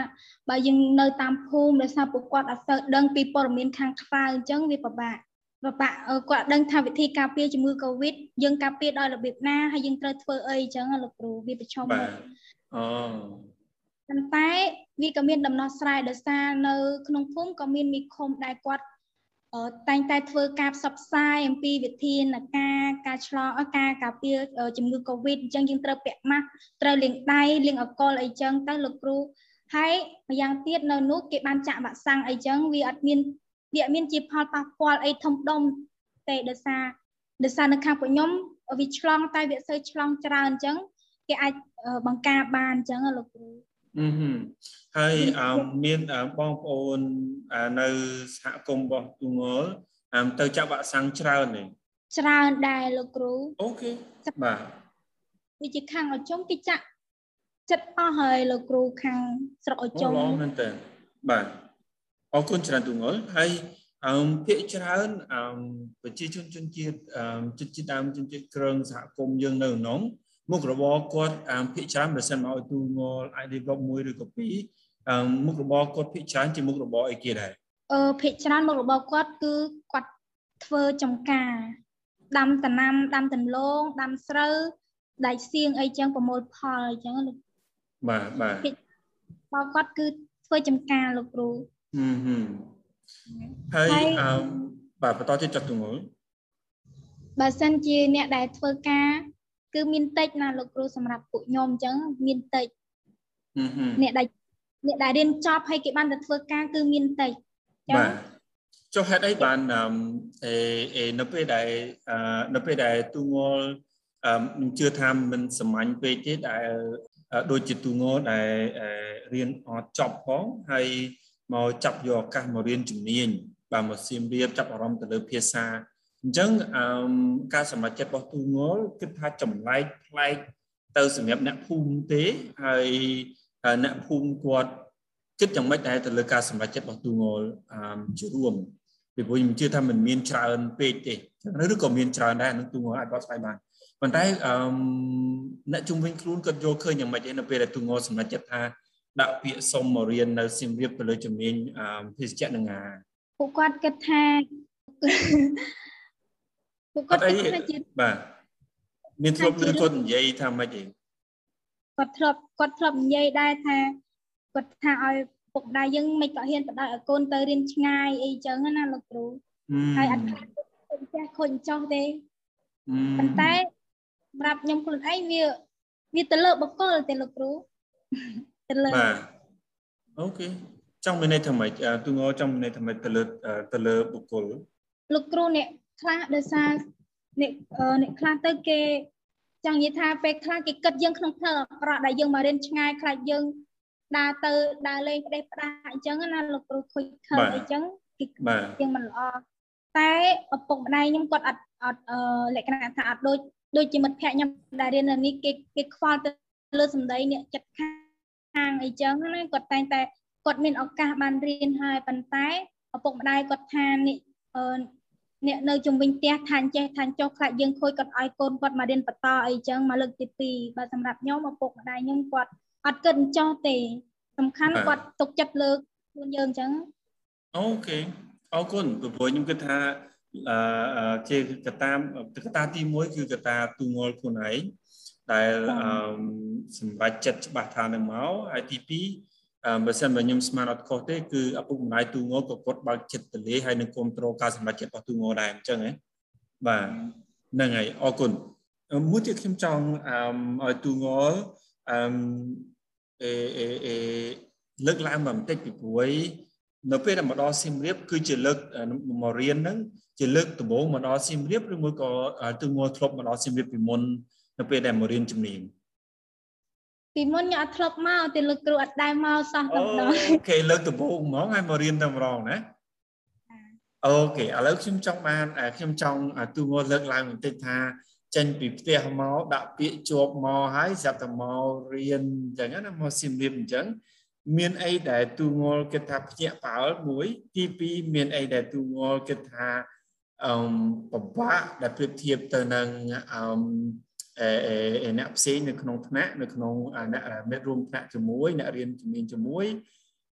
បើយើងនៅតាមភូមិដោយសារពួកគាត់អត់សូវដឹងពីព័ត៌មានខាងក្រៅអញ្ចឹងវាពិបាក ពិបាកគាត់ដឹងថាវិធីការពារជំងឺ Covid យើងការពារដោយរបៀបណាហើយយើងត្រូវធ្វើអីអញ្ចឹងលោកគ្រូវាប្រឈមបាទអូប៉ុន្តែវាក៏មានដំណោះស្រាយដោយសារនៅ ក្នុងភូមិក៏មានមីឃុំដែលគាត់តែងតែធ្វើការផ្សព្វផ្សាយអំពីវិធានការការឆ្លងការការពារជំងឺ Covid អញ្ចឹងយើងត្រូវពាក់ម៉ាស់ត្រូវលាងដៃលាងអកុលអីចឹងទៅលោកគ្រូហើយម្យ៉ាងទៀតនៅនោះគេបានចាក់វ៉ាក់សាំងអីចឹងវាអត់មាន វាអត់មានជាផលប៉ះពាល់អីធំដុំទេដោយសារដោយសារនៅខាងពួកខ្ញុំវាឆ្លងតែវាអត់សូវឆ្លងច្រើនអញ្ចឹងគេអាចបង្ការបានអញ្ចឹងលោកគ្រូអឺហើយមានបងប្អូននៅសហគមន៍របស់ទូងល់ទៅចាក់វ៉ាក់សាំងច្រើនទេច្រើនដែរលោកគ្រូអូខេបាទវាជាខាងអជុំគេចាក់ចិត្តអស់ហើយលោកគ្រូខាងស្រុកអជុំអូមែនតើបាទ អរគុណច្រើនទូងល់ហើយអឺភាគច្រើនអឺប្រជាជនជនជាតិជនជាតិដើមជនជាតិក្រឹងសហគមន៍យើងនៅក្នុងមុខរបរគាត់ភាគច្រើនបើសិនមកឲ្យទូងល់អាច develop មួយឬក៏ពីរមុខរបរគាត់ភាគច្រើនជាមុខរបរអីគេដែរអឺភាគច្រើនមុខរបរគាត់គឺគាត់ធ្វើចំការដាំដំណាំដាំដំឡូងដាំស្រូវដាច់សៀងអីចឹងប្រមូលផលអីចឹងលោកបាទបាទបើគាត់គឺធ្វើចំការលោកគ្រូ ហឹមហឹមហើយអឺបាទបន្តទៀតចុះទងល់បើសិនជាអ្នកដែលធ្វើការគឺមានតិចណាលោកគ្រូសម្រាប់ពួកខ្ញុំអញ្ចឹងមានតិចអ្នកដែលអ្នកដែលរៀនចប់ហើយគេបានទៅធ្វើការគឺមានតិចបាទចុះហេតុអីបានអេនៅពេលដែលនៅពេលដែលទូងល់ខ្ញុំជឿថាមិនសាមញ្ញពេកទេដែលដូចជាទូងល់ដែលរៀនអត់ចប់ផងហើយ មកចាប់យកឱកាសមករៀនជំនាញបាទមកសៀមរាបចាប់អារម្មណ៍ទៅលើភាសាអញ្ចឹងអឺការសម្រេចចិត្តរបស់ទូងល់គិតថាចម្លែកប្លែកទៅសម្រាប់អ្នកភូមិទេហើយអ្នកភូមិគាត់គិតយ៉ាងម៉េចដែរទៅលើការសម្រេចចិត្តរបស់ទូងល់អឺជារួមពីព្រោះខ្ញុំជឿថាมันមានច្រើនពេកទេឬក៏មានច្រើនដែរនឹងទូងល់អាចបកស្រាយបានប៉ុន្តែអឺអ្នកជំនាញខ្លួនគាត់យល់ឃើញយ៉ាងម៉េចទេនៅពេលដែលទូងល់សម្រេចចិត្តថា ដាក់ពាក្យសុំមករៀននៅសៀមរាបទៅលើជំនាញភេសជ្ជៈនឹងអាពួកគាត់គិតថាពួកគាត់គិតថាជាបាទមានធ្លាប់ឮគាត់និយាយថាម៉េចទេគាត់ធ្លាប់គាត់ធ្លាប់និយាយដែរថាគាត់ថាឲ្យពុកម្ដាយយើងមិនក៏ហ៊ានបដៅឲ្យកូនទៅរៀនឆ្ងាយអីចឹងណាលោកគ្រូហើយអត់ខ្លាចចេះខូចចោះទេប៉ុន្តែសម្រាប់ខ្ញុំខ្លួនឯងវាវាទៅលើបកលទេលោកគ្រូ ទៅលើបាទអូខេចង់មានន័យថាម៉េចទូងចង់មានន័យថាម៉េចទៅលើទៅលើបុគ្គលលោកគ្រូអ្នកខ្លះដោយសារអ្នកអ្នកខ្លះទៅគេចង់និយាយថាពេលខ្លះគេគិតយើងក្នុងផ្លូវអាក្រក់ដែលយើងមករៀនឆ្ងាយខ្លាចយើងដើរទៅដើរលេងផ្ដេសផ្ដាសអញ្ចឹងណាលោកគ្រូខូចខើអញ្ចឹងគេយើងមិនល្អតែឪពុកម្ដាយខ្ញុំគាត់អត់អត់លក្ខណៈថាអត់ដូចដូចជាមិត្តភក្តិខ្ញុំដែលរៀននៅនេះគេគេខ្វល់ទៅលើសម្ដីអ្នកចិត្តខាង អីចឹងណាគាត់តែងតែគាត់មានឱកាសបានរៀនហើយប៉ុន្តែឪពុកម្ដាយគាត់ថានេះអ្នកនៅជំវិញផ្ទះថាចេះថាចុះខ្លាចយើងខូចគាត់ឲ្យកូនគាត់មករៀនបន្តអីចឹងមកលើកទី2បាទសម្រាប់ខ្ញុំឪពុកម្ដាយខ្ញុំគាត់អត់គិតអញ្ចោះទេ សំខាន់គាត់ទុកចិត្តលើខ្លួនយើងអញ្ចឹងអូខេអរគុណព្រោះខ្ញុំគិតថាអឺជាកតាកតាទី1គឺកតាទូងល់ខ្លួនឯង ដែលអឺសម្រាប់ចិត្តច្បាស់ថានឹងមកហើយទី2បើសិនបើខ្ញុំស្មានអត់ខុសទេគឺឪពុកម្ដាយទូងក៏គាត់បើកចិត្តទលាហើយនឹងគ្រប់គ្រងការសម្រេចចិត្តរបស់ទូងដែរអញ្ចឹងហ៎បាទហ្នឹងហើយអរគុណមួយទៀតខ្ញុំចង់ឲ្យទូងអឺអេអេអេលើកឡើងបន្តិចពីព្រួយនៅពេលដែលមកដល់សៀមរាបគឺជាលើកមករៀនហ្នឹងជាលើកដំបូងមកដល់សៀមរាបឬមួយក៏ទូងធ្លាប់មកដល់សៀមរាបពីមុន នៅពេលដែលមករៀនជំនាញពីមុនខ្ញុំអត់ធ្លាប់មកតែលោកគ្រូអត់ដែរមកសោះតែម្ដងអូខេលើកដំបូងហ្មងហើយមករៀនតែម្ដងណាអូខេឥឡូវខ្ញុំចង់បានខ្ញុំចង់ទូងលើកឡើងបន្តិចថាចេញពីផ្ទះមកដាក់ពាក្យជាប់មកហើយស្រាប់តែមករៀនអញ្ចឹងណាមកសៀមរាបអញ្ចឹងមានអីដែលទូងល់គិតថាភ្ញាក់ផ្អើលមួយទី2មានអីដែលទូងល់គិតថាអឺពិបាកដែលប្រៀបធៀបទៅនឹងអឺ អ្នកផ្សេងនៅក្នុងថ្នាក់នៅក្នុងអ្នកមិត្តរួមថ្នាក់ជាមួយអ្នករៀនជំនាញជាមួយ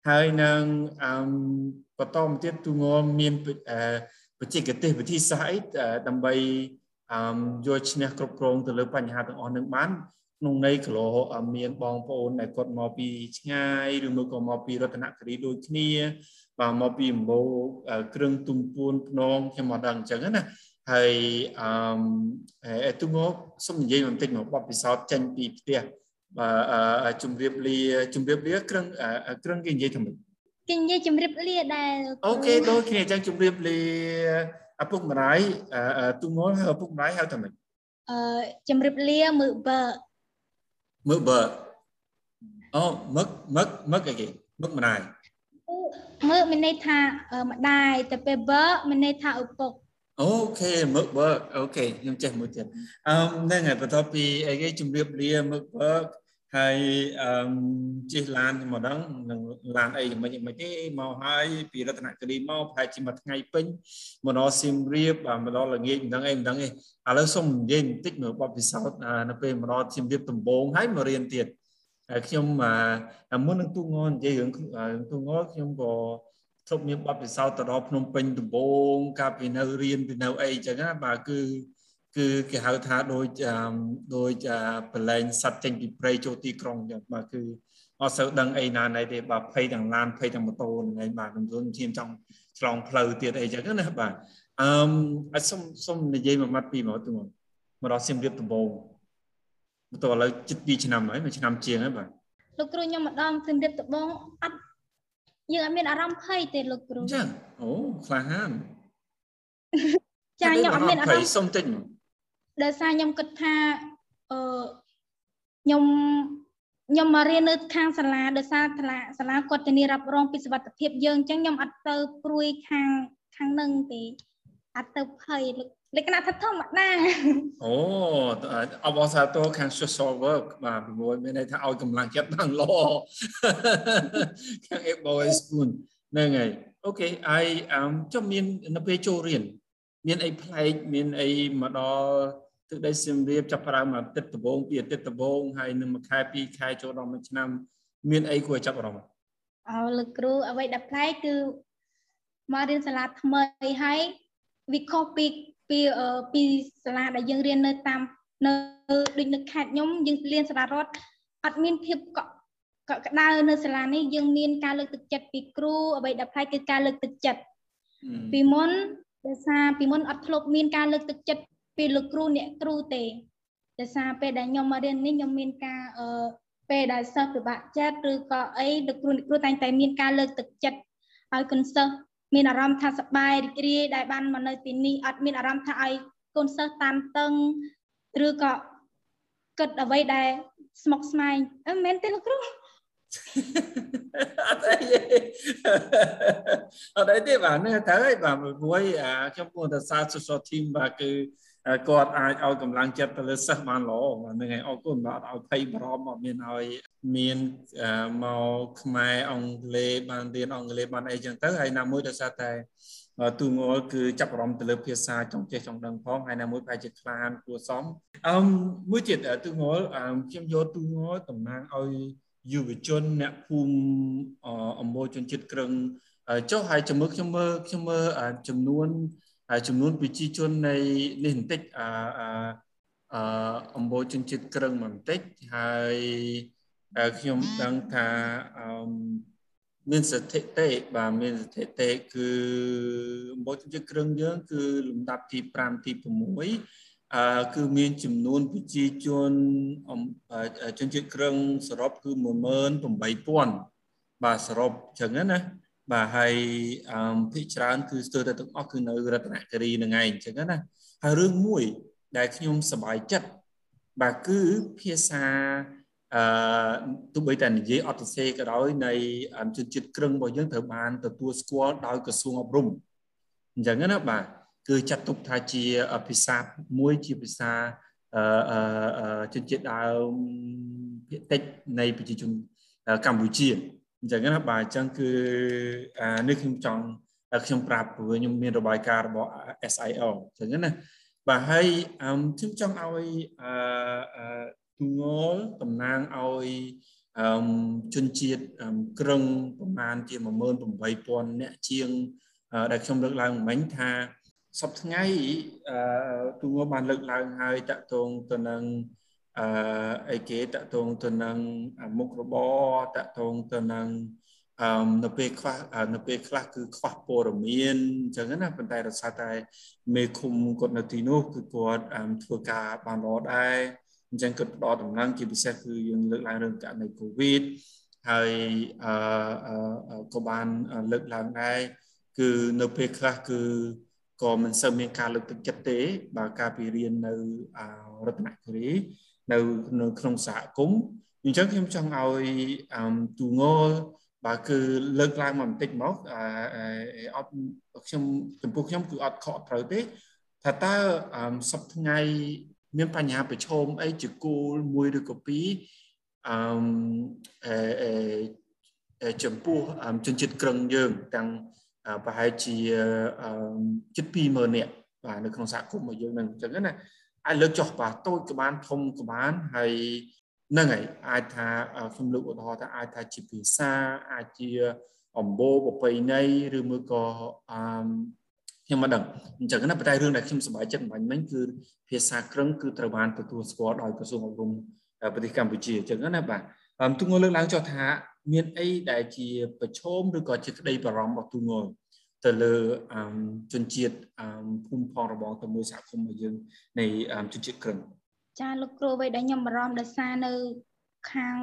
ហើយនឹងអឺបន្តមកទៀតទូងល់មានបច្ចេកទេសវិធីសាស្ត្រអីដើម្បីអឺយកឈ្នះគ្រប់គ្រងទៅលើបញ្ហាទាំងអស់នឹងបានក្នុងន័យគីឡូមានបងប្អូនដែលគាត់មកពីឆ្ងាយឬមួយក៏មកពីរតនគិរីដូចគ្នាបាទមកពីអំបូរគ្រឿងទុំពួនភ្នងខ្ញុំមកដឹងអញ្ចឹងណា ហើយអឺទុំមកសុំនិយាយបន្តិចមកបបពិសោធន៍ចេញពីផ្ទះបាទជំរាបលាជំរាបលាគ្រឹងគ្រឹងគេនិយាយថាម៉េចគេនិយាយជំរាបលាដែរ okay ដូចគ្នាអញ្ចឹងជំរាបលាឪពុកម្ដាយទុំមកឪពុកម្ដាយហៅថាម៉េចអឺជំរាបលាមឹកបើមឹកបើអូមឹកមឹកមឹកអីគេមឹកម្ដាយមឹកមានន័យថាម្ដាយតែពេលបើមានន័យថាឪពុក okay មឹកបើអូខេខ្ញុំចេះមួយទៀតអឺហ្នឹងហើយបន្ទាប់ពីអីគេជម្រាបលាមឹកបើហើយអឺជិះឡានមកដល់នឹងឡានអីមិនមិនទេមកហើយពីរតនគិរីមកប្រហែលជាមួយថ្ងៃពេញមកដល់សៀមរាបមកដល់ល្ងាចមិនដឹងអីមិនដឹងអីឥឡូវសូមនិយាយបន្តិចមើលបបពិសោធន៍នៅពេលមកដល់សៀមរាបដំបងហើយមករៀនទៀតហើយខ្ញុំមុននឹងទូងនិយាយរឿងទូងខ្ញុំក៏ ធ្លាប់មានបបពិសោធន៍ទៅដល់ភ្នំពេញដំបងកាលពីនៅរៀនពីនៅអីចឹងណាបាទគឺគឺគេហៅថាដូចដូចបលែងសัตว์ចេញពីព្រៃចូលទីក្រុងចឹងបាទគឺអត់សូវដឹងអីណាណៃទេបាទភ័យទាំងឡានភ័យទាំងម៉ូតូហ្នឹងឯងបាទខ្ញុំជឿចង់ឆ្លងផ្លូវទៀតអីចឹងណាបាទអឺអត់សុំសុំនិយាយមួយម៉ាត់ពីមកទៅមកដល់សៀមរាបដំបងទៅឥឡូវជិត2ឆ្នាំហើយមួយឆ្នាំជាងហើយបាទលោកគ្រូខ្ញុំម្ដងសៀមរាបដំបងអត់ យើងអត់មានអារម្មណ៍ភ័យទេលោកគ្រូចឹងអូក្លាហានចាខ្ញុំអត់មានអារម្មណ៍សុំតិចមកដោយសារខ្ញុំគិតថាអឺខ្ញុំខ្ញុំមករៀននៅខាងសាលាដោយសារសាលាសាលាគាត់ធានារ៉ាប់រងពីសុវត្ថិភាពយើងអញ្ចឹងខ្ញុំអត់ទៅព្រួយខាងខាងនឹងទេ អត់ទៅភ័យលក្ខណៈថាធម្មតាអូអបអសាទរខាង social work បាទពីមួយមានន័យថាឲ្យកម្លាំងចិត្តដល់ល្អខាង boy spoon ហ្នឹងហើយអូខេហើយអឺចុះមាននៅពេលចូលរៀនមានអីប្លែកមានអីមកដល់ទឹកដីសៀមរាបចាប់ផ្ដើមអាទិត្យដំបូងពីអាទិត្យដំបូងហើយនឹងមួយខែពីរខែចូលដល់មួយឆ្នាំ មានអីគួរចាប់អារម្មណ៍អើលោកគ្រូអ្វីដែលប្លែកគឺមករៀនសាលាថ្មីហើយ វាខុសពីពីពីសាលាដែលយើងរៀននៅតាមនៅដូចនៅខេត្តខ្ញុំយើងរៀនសាលារដ្ឋអត់មានភាពកក់កក់ក្ដៅនៅសាលានេះយើងមានការលើកទឹកចិត្តពីគ្រូអ្វីដែលប្លែកគឺការលើកទឹកចិត្តពីមុនដោយសារពីមុនអត់ធ្លាប់មានការលើកទឹកចិត្តពីលោកគ្រូអ្នកគ្រូទេដោយសារពេលដែលខ្ញុំមករៀននេះខ្ញុំមានការអឺពេលដែលសិស្សពិបាកចិត្តឬក៏អីលោកគ្រូអ្នកគ្រូតែងតែមានការលើកទឹកចិត្តឲ្យកូនសិស្ស មានអារម្មណ៍ថាសប្បាយរីករាយដែលបានមកនៅទីនេះអត់មានអារម្មណ៍ថាឲ្យកូនសិស្សតានតឹងឬក៏គិតអ្វីដែលស្មុគស្មាញអឺមែនទេលោកគ្រូអត់អីអត់អីទេបាទនឹងត្រូវហើយបាទមួយខ្ញុំគួរតែសារ social team បាទគឺ គាត់អាចឲ្យកម្លាំងចិត្តទៅលើសិស្សបានល្អហ្នឹងហើយអរគុណបាទអត់ឲ្យភ័យបារម្ភអត់មានឲ្យមានមកខ្មែរអង់គ្លេសបានរៀនអង់គ្លេសបានអីចឹងទៅហើយណាមួយដោយសារតែទូងល់គឺចាប់អារម្មណ៍ទៅលើភាសាចង់ចេះចង់ដឹងផងហើយណាមួយប្រហែលជាខ្លានគួរសមអឺមួយទៀតទូងល់ខ្ញុំយកទូងល់តំណាងឲ្យយុវជនអ្នកភូមិអមោជនជាតិក្រឹងចុះហើយចាំមើលខ្ញុំមើលខ្ញុំមើលចំនួន ចំនួនប្រជាជននៃនេះបន្តិចអឺអមោជនជាតិក្រឹងបន្តិចហើយខ្ញុំដឹងថាមានស្ថិតិបាទមានស្ថិតិគឺអមោជនជាតិក្រឹងយើងគឺលំដាប់ទី5ទី6អឺគឺមានចំនួនប្រជាជនជនជាតិក្រឹងសរុបគឺ18000បាទសរុបអញ្ចឹងណា បាទហើយអឺភាគច្រើនគឺស្ទើរតែទាំងអស់គឺនៅរតនគិរីហ្នឹងឯងអញ្ចឹងណាហើយរឿងមួយដែលខ្ញុំសប្បាយចិត្តបាទគឺភាសាអឺទោះបីតែនិយាយអត់សរសេរក៏ដោយនៃជនជាតិក្រឹងរបស់យើងត្រូវបានទទួលស្គាល់ដោយក្រសួងអប់រំអញ្ចឹងណាបាទគឺចាត់ទុកថាជាភាសាមួយជាភាសាអឺជនជាតិដើមភាគតិចនៃប្រជាជនកម្ពុជា អញ្ចឹងណាបាទអញ្ចឹងគឺនេះខ្ញុំចង់ខ្ញុំប្រាប់ព្រោះខ្ញុំមានរបាយការណ៍របស់ SIL អញ្ចឹងណាបាទហើយខ្ញុំចង់ឲ្យអឺទូងលតំណាងឲ្យជនជាតិក្រឹងប្រមាណជា18000អ្នកជាងដែលខ្ញុំលើកឡើងមិញថាសប្ថ្ងៃអឺទូងបានលើកឡើងហើយតកតងទៅនឹង អឺអីគេតកតងទៅនឹងមុខរបរតកតងទៅនឹងអឺនៅពេលខ្វះនៅពេលខ្លះគឺខ្វះព័ត៌មានអញ្ចឹងណាប៉ុន្តែដោយសារតែមេឃុំគាត់នៅទីនោះគឺគាត់ធ្វើការបានល្អដែរអញ្ចឹងគាត់ផ្ដល់ដំណឹងជាពិសេសគឺយើងលើកឡើងរឿងករណី COVID ហើយអឺក៏បានលើកឡើងដែរគឺនៅពេលខ្លះគឺក៏មិនសូវមានការលើកទឹកចិត្តទេ បើការពីរៀននៅរតនគិរី នៅនៅក្នុងសហគមន៍អញ្ចឹងខ្ញុំចង់ឲ្យទូងលបើគឺលើកឡើងមកបន្តិចមកអត់ខ្ញុំចំពោះខ្ញុំគឺអត់ខកត្រូវទេថាតើសប្តាហ៍ថ្ងៃមានបញ្ហាប្រឈមអីជាគោលមួយឬក៏ពីរអឺចំពោះជនជាតិក្រឹងយើងទាំងប្រហែលជាជិត20000នាក់បាទនៅក្នុងសហគមន៍របស់យើងនឹងអញ្ចឹងណា អាចលើកចុះបាទតូចក៏បានធំក៏បានហើយហ្នឹងហើយអាចថាខ្ញុំលើកឧទាហរណ៍ថាអាចថាជាភាសាអាចជាអំបូរប្រពៃណីឬមួយក៏អឺខ្ញុំមិនដឹងអញ្ចឹងណាប៉ុន្តែរឿងដែលខ្ញុំសប្បាយចិត្តមិនមិញគឺភាសាក្រឹងគឺត្រូវបានទទួលស្គាល់ដោយក្រសួងអប់រំប្រទេសកម្ពុជាអញ្ចឹងណាបាទទូងលើកឡើងចុះថាមានអីដែលជាប្រឈមឬក៏ជាក្តីបារម្ភរបស់ទូង ទៅលើជនជាតិភូមិផងរបងទៅមួយសហគមន៍របស់យើងនៃជនជាតិក្រឹងចាលោកគ្រូអ្វីដែលខ្ញុំបារម្ភដោយសារនៅខាង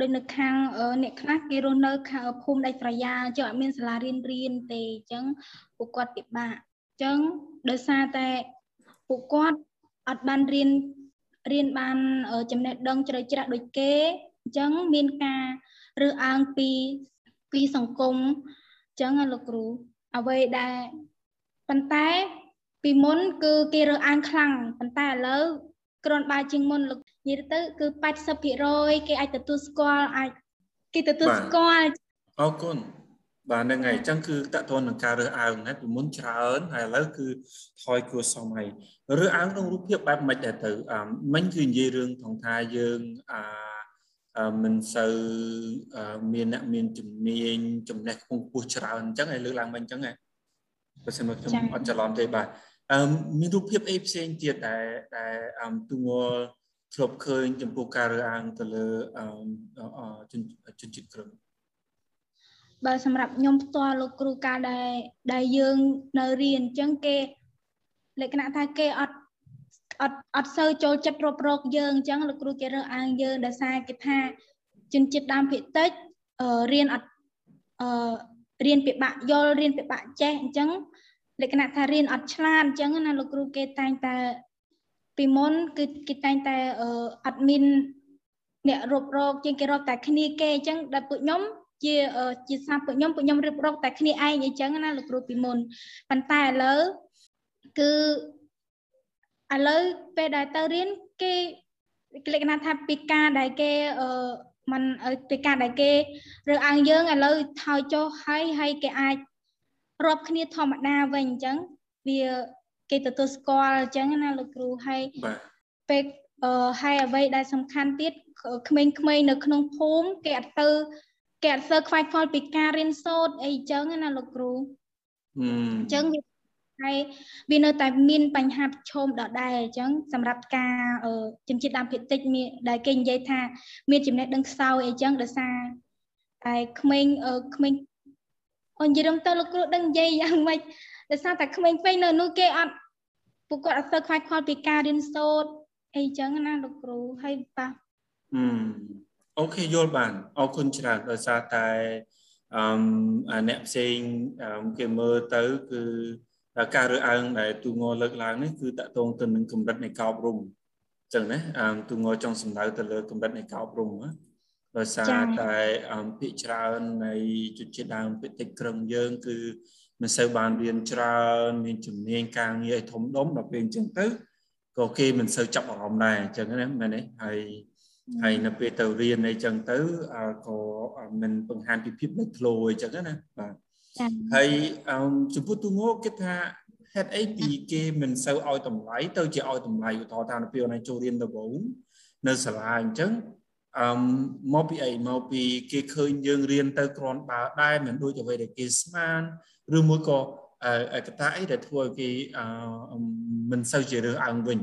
ដូចនៅខាងអ្នកខ្លះគេរស់នៅខាងភូមិដាច់ស្រយាលចឹងអត់មានសាលារៀនរៀនទេអញ្ចឹងពួកគាត់ពិបាកអញ្ចឹងដោយសារតែពួកគាត់អត់បានរៀនរៀនបានចំណេះដឹងជ្រៅជ្រះដូចគេអញ្ចឹងមានការរើសអើងពីពីសង្គមអញ្ចឹងលោកគ្រូ អ្វីដែលប៉ុន្តែពីមុន គឺគេរើសអើងខ្លាំងប៉ុន្តែឥឡូវគ្រាន់បើជាងមុនលោកនិយាយទៅគឺ80%គេអាចទទួលស្គាល់អាចគេទទួលស្គាល់អរគុណបាទហ្នឹងហើយអញ្ចឹងគឺតកតននឹងការរើសអើងណាពីមុនច្រើនហើយឥឡូវគឺថយគួរសមហើយរើសអើងក្នុងរូបភាពបែបមិនដែរទៅមិញគឺនិយាយរឿងថងថាយើងអា មិនសូវមានអ្នកមានជំនាញចំណេះខ្ពង់ខ្ពស់ច្រើនអញ្ចឹងឲ្យលើកឡើងមិញអញ្ចឹងហ៎បើសិនមកខ្ញុំអត់ច្រឡំទេបាទអឺមានរូបភាពអីផ្សេងទៀតដែលដែលទូងល់ធ្លាប់ឃើញចំពោះការរើអាងទៅលើជនជនជាតិក្រឹមបើសម្រាប់ខ្ញុំផ្ទាល់លោកគ្រូកាលដែលដែលយើងនៅរៀនអញ្ចឹងគេលក្ខណៈថាគេអត់ អត់អត់សូវចូលចិត្តរົບរោគយើងអញ្ចឹងលោកគ្រូគេរើសអើងយើងដោយសារគេថាជនជាតិដើមភាគតិចអឺរៀនអត់អឺរៀនពិបាកយល់រៀនពិបាកចេះអញ្ចឹងលក្ខណៈថារៀនអត់ឆ្លាតអញ្ចឹងណាលោកគ្រូគេតែងតែពីមុនគឺគេតែងតែអត់មានអ្នករົບរោគជាងគេរកតែគ្នាគេអញ្ចឹងដល់ពួកខ្ញុំជាជាសាពួកខ្ញុំពួកខ្ញុំរៀបរកតែគ្នាឯងអីចឹងណាលោកគ្រូពីមុនប៉ុន្តែឥឡូវគឺ ឥឡូវពេលដែលទៅរៀនគេលក្ខណៈថាពីការដែលគេអឺมันពីការដែលគេរើអើងយើងឥឡូវថយចុះហើយហើយគេអាចរាប់គ្នាធម្មតាវិញអញ្ចឹងវាគេទទួលស្គាល់អញ្ចឹងណាលោកគ្រូហើយពេលអឺហើយអ្វីដែលសំខាន់ទៀតក្មេងៗនៅក្នុងភូមិគេអត់ទៅគេអត់សូវខ្វាយខ្វល់ពីការរៀនសូត្រអីអញ្ចឹងណាលោកគ្រូអញ្ចឹងវា ហើយវានៅតែមានបញ្ហាប្រឈមដដែលអញ្ចឹងសម្រាប់ការជំនឿដើមភាគតិចមានដែលគេនិយាយថាមានចំណេះដឹងខ្សោយអីចឹងដោយសារតែក្មេងក្មេងអូននិយាយរំទៅលោកគ្រូដឹងនិយាយយ៉ាងម៉េចដោយសារតែក្មេងពេញនៅនោះគេអត់ពួកគាត់អត់សូវខ្វាយខ្វល់ពីការរៀនសូត្រអីចឹងណាលោកគ្រូហើយប៉ះអឺអូខេយល់បានអរគុណច្រើនដោយសារតែអឺអ្នកផ្សេងគេមើលទៅគឺ ការរើអើងដែលទូងលើកឡើងនេះគឺតកតងទៅនឹងកម្រិតនៃកោបរំចឹងណាអឺទូងចង់សំដៅទៅលើកម្រិតនៃការអប់រំណាដោយសារតែភាគច្រើននៃជនជាតិដើមភាគតិចក្រឹងយើង គឺមិនសូវបានរៀនច្រើន មានជំនាញការងារឲ្យធំដុំដល់ពេលអញ្ចឹងទៅក៏គេមិនសូវចាប់អារម្មណ៍ដែរអញ្ចឹងណាមែនទេហើយហើយនៅពេលទៅរៀនអីចឹងទៅក៏មិនបង្ហាញពីភាពលេចធ្លោអីចឹងណាបាទ ហើយចំពោះទូងគិតថាហេតុអីពីគេមិនសូវឲ្យតម្លៃទៅជាឲ្យតម្លៃឧទាហរណ៍ថានៅពេលណាចូលរៀនដំបូងនៅសាលាអញ្ចឹងអឺមកពីអីមកពីគេឃើញយើងរៀនទៅគ្រាន់បើដែរមិនដូចអ្វីដែលគេស្មានឬមួយក៏កត្តាអីដែលធ្វើឲ្យគេមិនសូវជារើសអើងវិញ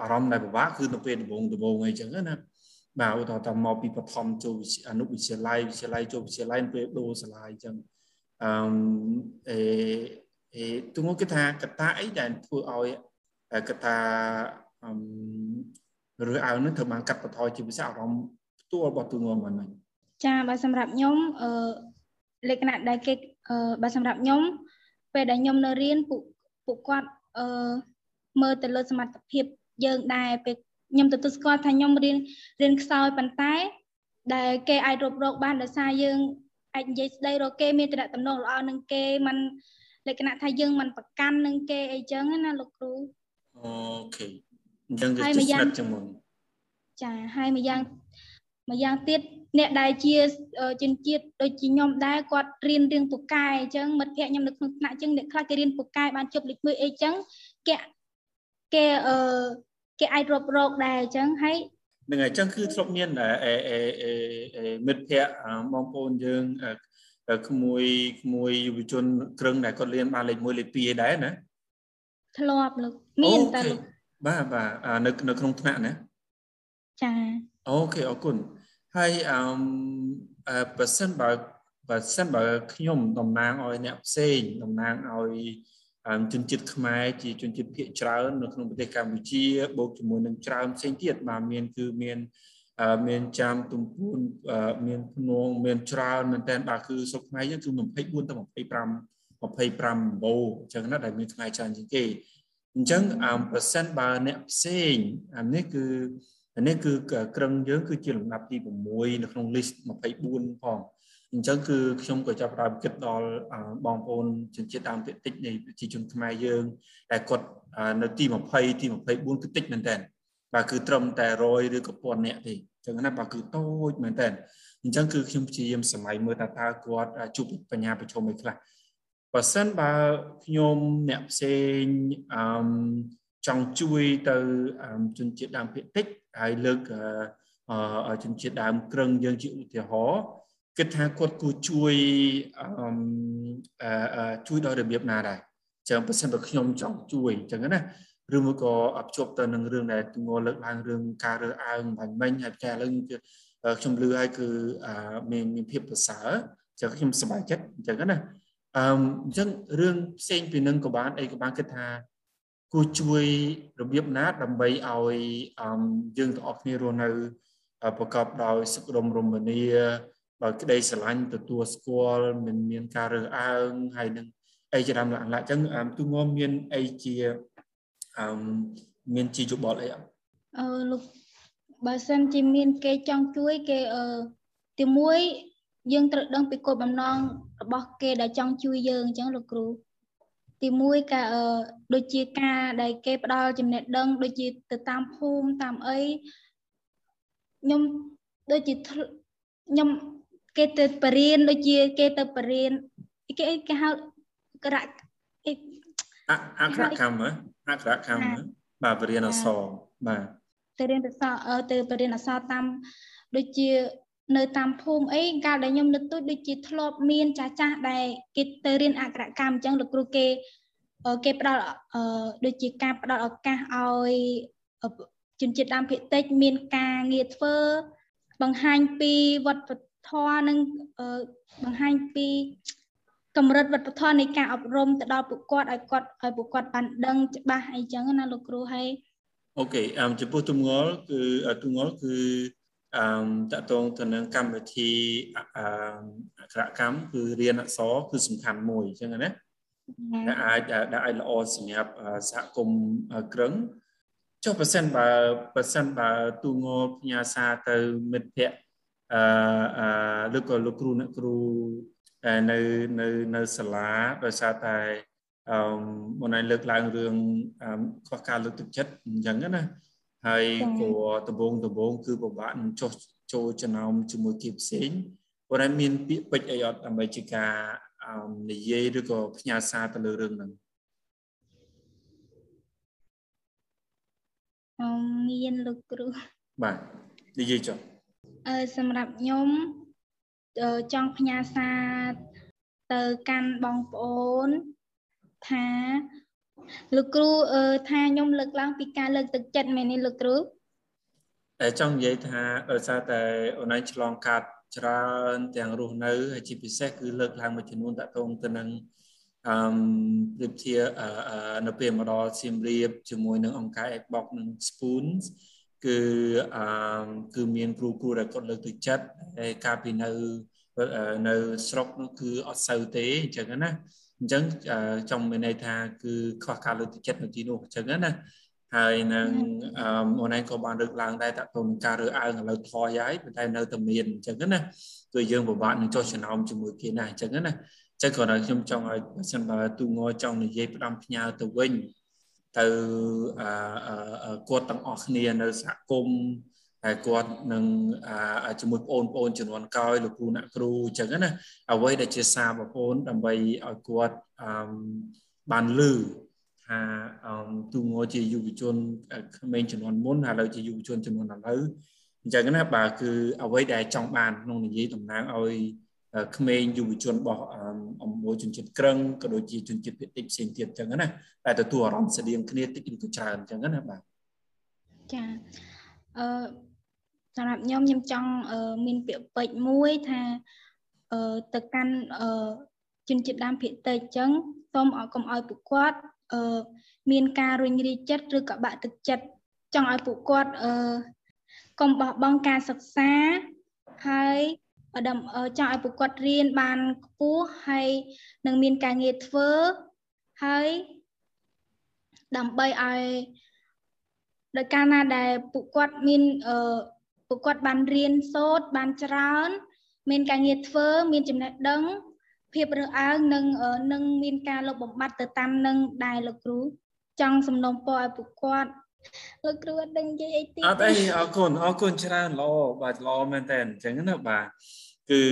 អារម្មណ៍ដែលពិបាកគឺនៅពេលដំបូងដំបូងអីចឹងណាបាទឧទាហរណ៍ថាមកពីបឋមចូលអនុវិទ្យាល័យវិទ្យាល័យចូលវិទ្យាល័យពេលដូរសាលាអញ្ចឹង អឺអេអេទូមកគេថាកត្តាអីដែលធ្វើឲ្យកត្តាអឺឬអើនឹងត្រូវបានកាត់បន្ថយជាពិសេសអារម្មណ៍ផ្ទាល់របស់ទូងមិនហ្នឹងចាបើសម្រាប់ខ្ញុំអឺលក្ខណៈដែលគេអឺបើសម្រាប់ខ្ញុំពេលដែលខ្ញុំនៅរៀនពួកពួកគាត់អឺមើលទៅលើសមត្ថភាពយើងដែរពេលខ្ញុំទទួលស្គាល់ថាខ្ញុំរៀនរៀនខ្សោយប៉ុន្តែ ដែលគេអាចរົບរោគបានដោយសារយើង អាចនិយាយស្ដីរកគេមានតំណែងល្អនឹងគេมันលក្ខណៈថាយើងមិនប្រកាន់នឹងគេអីចឹងណាលោកគ្រូអូខេអញ្ចឹងគឺស្និទ្ធជាងមុនចាហើយម្យ៉ាងម្យ៉ាងទៀតអ្នកដែលជាជនជាតិដូចជាខ្ញុំដែរគាត់រៀនរៀងពូកែអញ្ចឹងមិត្តភ័ក្ដិខ្ញុំនៅក្នុងថ្នាក់អញ្ចឹងអ្នកខ្លះគេរៀនពូកែបានជប់លេខ1អីចឹងគេគេអឺគេអាចរົບរោគដែរអញ្ចឹងហើយ នឹងអញ្ចឹងគឺធ្លាប់មានអេអេអេមិត្តភ័ក្ដិបងប្អូនយើងក្មួយក្មួយយុវជនក្រឹងដែលគាត់រៀនបានលេខ1លេខ2ឯដែរណាធ្លាប់លោកមានតើលោកបាទបាទនៅនៅក្នុងថ្នាក់ណាចាអូខេអរគុណហើយអឺបើសិនបើបើសិនបើខ្ញុំតំណាងឲ្យអ្នកផ្សេងតំណាងឲ្យ ជនជាតិខ្មែរជាជនជាតិភាគច្រើននៅក្នុងប្រទេសកម្ពុជាបូកជាមួយនឹងច្រើនផ្សេងទៀតបាទមានគឺមានមានចាំទំពួនមានភ្នងមានច្រើនមែនតើបាទគឺសុខខ្មែរយើងគឺ24ទៅ25 25បូអញ្ចឹងណាដែលមានខ្មែរច្រើនជាងគេអញ្ចឹងប្រសិនបើអ្នកផ្សេងអានេះគឺនេះគឺក្រឹងយើងគឺជាលំដាប់ទី6នៅក្នុង list 24ផង អញ្ចឹងគឺខ្ញុំក៏ចាប់ផ្ដើមគិតដល់បងប្អូនជនជាតិដើមភាគតិចនៃប្រជាជនខ្មែរយើងដែលគាត់នៅទី20ទី24គឺតិចមែនតើបាទគឺត្រឹមតែ100ឬក៏1000នាក់ទេអញ្ចឹងណាបាទគឺតូចមែនតើអញ្ចឹងគឺខ្ញុំព្យាយាមសម័យមើលតើតើគាត់ជួបបញ្ញាប្រឈមអីខ្លះបើសិនបើខ្ញុំអ្នកផ្សេងអឺចង់ជួយទៅជនជាតិដើមភាគតិចហើយលើកជនជាតិដើមក្រឹងយើងជាឧទាហរណ៍ គិតថាគាត់គួរជួយអឺជួយដោយរបៀបណាដែរចឹងបើសិនបើខ្ញុំចង់ជួយចឹងណាឬមួយក៏ភ្ជាប់ទៅនឹងរឿងដែលទងលើកឡើងរឿងការរើសអើងបាញ់មិញហើយតែឥឡូវខ្ញុំលឺហើយគឺមានមានភាពប្រសើរចឹងខ្ញុំសប្បាយចិត្តអញ្ចឹងណាអឺអញ្ចឹងរឿងផ្សេងពីនឹងក៏បានអីក៏បានគិតថាគួរជួយរបៀបណាដើម្បីឲ្យយើងទាំងអស់គ្នារស់នៅប្រកបដោយសុខដុមរមនា ដោយក្តីស្រឡាញ់ទទួលស្គាល់មិនមានការរើសអើងហើយនឹងអីជាដើមឡើងឡើងអញ្ចឹងទូងមមានអីជាអឺមានជាយោបល់អីអត់អឺលោកបើសិនជាមានគេចង់ជួយគេអឺទីមួយយើងត្រូវដឹងពីគោលបំណងរបស់គេដែលចង់ជួយយើងអញ្ចឹងលោកគ្រូទីមួយការអឺដូចជាការដែលគេផ្ដល់ចំណេះដឹងដូចជាទៅតាមភូមិតាមអីខ្ញុំដូចជាខ្ញុំ គេទៅបរៀនដូចជាគេទៅបរៀនគេគេហៅក្រៈអក្សរកម្មអក្សរកម្មបាទបរៀនអក្សរបាទទៅរៀនអក្សរទៅបរៀនអក្សរតាមដូចជានៅតាមភូមិអីកាលដែលខ្ញុំនៅទូចដូចជាធ្លាប់មានចាស់ចាស់ដែលគេទៅរៀនអក្សរកម្មអញ្ចឹងលោកគ្រូគេគេផ្ដល់ដូចជាការផ្ដល់ឱកាសឲ្យជនជាតិដើមភាគតិចមានការងារធ្វើបង្ហាញពីវត្ត ធម៌និងបង្ហាញពីកម្រិតវប្បធម៌នៃការអប់រំទៅដល់ពួកគាត់ឲ្យគាត់ឲ្យពួកគាត់បានដឹងច្បាស់អីចឹងណាលោកគ្រូហើយអូខេអមចំពោះទំងល់គឺទំងល់គឺអមតកតងទៅនឹងកម្មវិធីអអក្សរកម្មគឺរៀនអក្សរគឺសំខាន់មួយអញ្ចឹងណាដែលអាចដែលអាចល្អសម្រាប់សហគមន៍ក្រឹងចុះបើសិនបើបើសិនបើទូងល់ផ្ញើសារទៅមិត្តភ័ក្តិ អឺអឺឬក៏លោកគ្រូអ្នកគ្រូនៅនៅនៅសាលាដោយសារតែអឺមុនឯងលើកឡើងរឿងខ្វះការលើកទឹកចិត្តអញ្ចឹងណាហើយក៏ដំបងដំបងគឺពិបាកនឹងចុះចូលចំណោមជាមួយគេផ្សេងប៉ុន្តែមានពាក្យពេចន៍អីអត់ដើម្បីជាការនិយាយឬក៏ផ្ញើសារទៅលើរឿងហ្នឹងអឺមានលោកគ្រូបាទនិយាយចុះ អឺសម្រាប់ខ្ញុំចង់ផ្ញើសារទៅកាន់បងប្អូនថាលោកគ្រូអឺថាខ្ញុំលើកឡើងពីការលើកទឹកចិត្តមែនទេលោកគ្រូតែចង់និយាយថាដោយសារតែអូនឯងឆ្លងកាត់ច្រើនទាំងរស់នៅហើយជាពិសេសគឺលើកឡើងមួយចំនួនតកតងទៅនឹងអឺប្រៀបធៀបនៅពេលមកដល់សៀមរាបជាមួយនឹងអង្គការ Xbox និង Spoons គឺអឺគឺមានគ្រូគ្រូដែលគាត់លើកទឹកចិត្តហើយកាលពីនៅនៅស្រុកនោះគឺអត់សូវទេអញ្ចឹងណាអញ្ចឹងចង់មានន័យថាគឺខ្វះការលើកទឹកចិត្តនៅទីនោះអញ្ចឹងណាហើយនឹងអឺអូនឯងក៏បានលើកឡើងដែរតើតើនឹងការរើអើងឥឡូវថយហើយប៉ុន្តែនៅតែមានអញ្ចឹងណាគឺយើងពិបាកនឹងចុះចំណោមជាមួយគេណាអញ្ចឹងណាអញ្ចឹងគ្រាន់តែខ្ញុំចង់ឲ្យបើសិនបើទូងចង់និយាយផ្ដាំផ្ញើទៅវិញ ទៅអឺគាត់ទាំងអស់គ្នានៅសហគមន៍ហើយគាត់នឹងជាមួយបងប្អូនចំនួនក្រោយលោកគ្រូអ្នកគ្រូអញ្ចឹងណាអ្វីដែលជាសារបងប្អូនដើម្បីឲ្យគាត់បានលឺថាទូងជាយុវជនក្មេងចំនួនមុនហើយឥឡូវជាយុវជនចំនួនឥឡូវអញ្ចឹងណាបាទគឺអ្វីដែលចង់បានក្នុងនិយាយតំណាងឲ្យ ក្មេងយុវជនរបស់អំមួយជនជាតិក្រឹងក៏ដូចជាជនជាតិភាគតិចផ្សេងទៀតអញ្ចឹងណាតែទទួលអារម្មណ៍ស្តៀងគ្នាតិចឬក៏ច្រើនអញ្ចឹងណាបាទចាអឺសម្រាប់ខ្ញុំខ្ញុំចង់មានពាក្យពេចន៍មួយថាទៅកាន់ជនជាតិដើមភាគតិចអញ្ចឹងសូមឲ្យកុំឲ្យពួកគាត់មានការរុញរាចិត្តឬក៏បាក់ទឹកចិត្តចង់ឲ្យពួកគាត់កុំបោះបង់ការសិក្សាហើយ ដំចង់ឲ្យពួកគាត់រៀនបានខ្ពស់ហើយនឹងមានការងារធ្វើហើយដើម្បីឲ្យដោយការណាដែលពួកគាត់មានអឺពួកគាត់បានរៀនសូត្របានច្រើន មានការងារធ្វើមានចំណេះដឹង ភាពរើសអើងនិងនឹងមានការលុបបំបាត់ទៅតាមនឹងដែរលោកគ្រូចង់សំណូមពរឲ្យពួកគាត់ លោកគ្រូអត់ដឹងនិយាយអីទៀតអត់អីអរគុណអរគុណច្រើនល្អបាទល្អមែនតើអញ្ចឹងណាបាទគឺ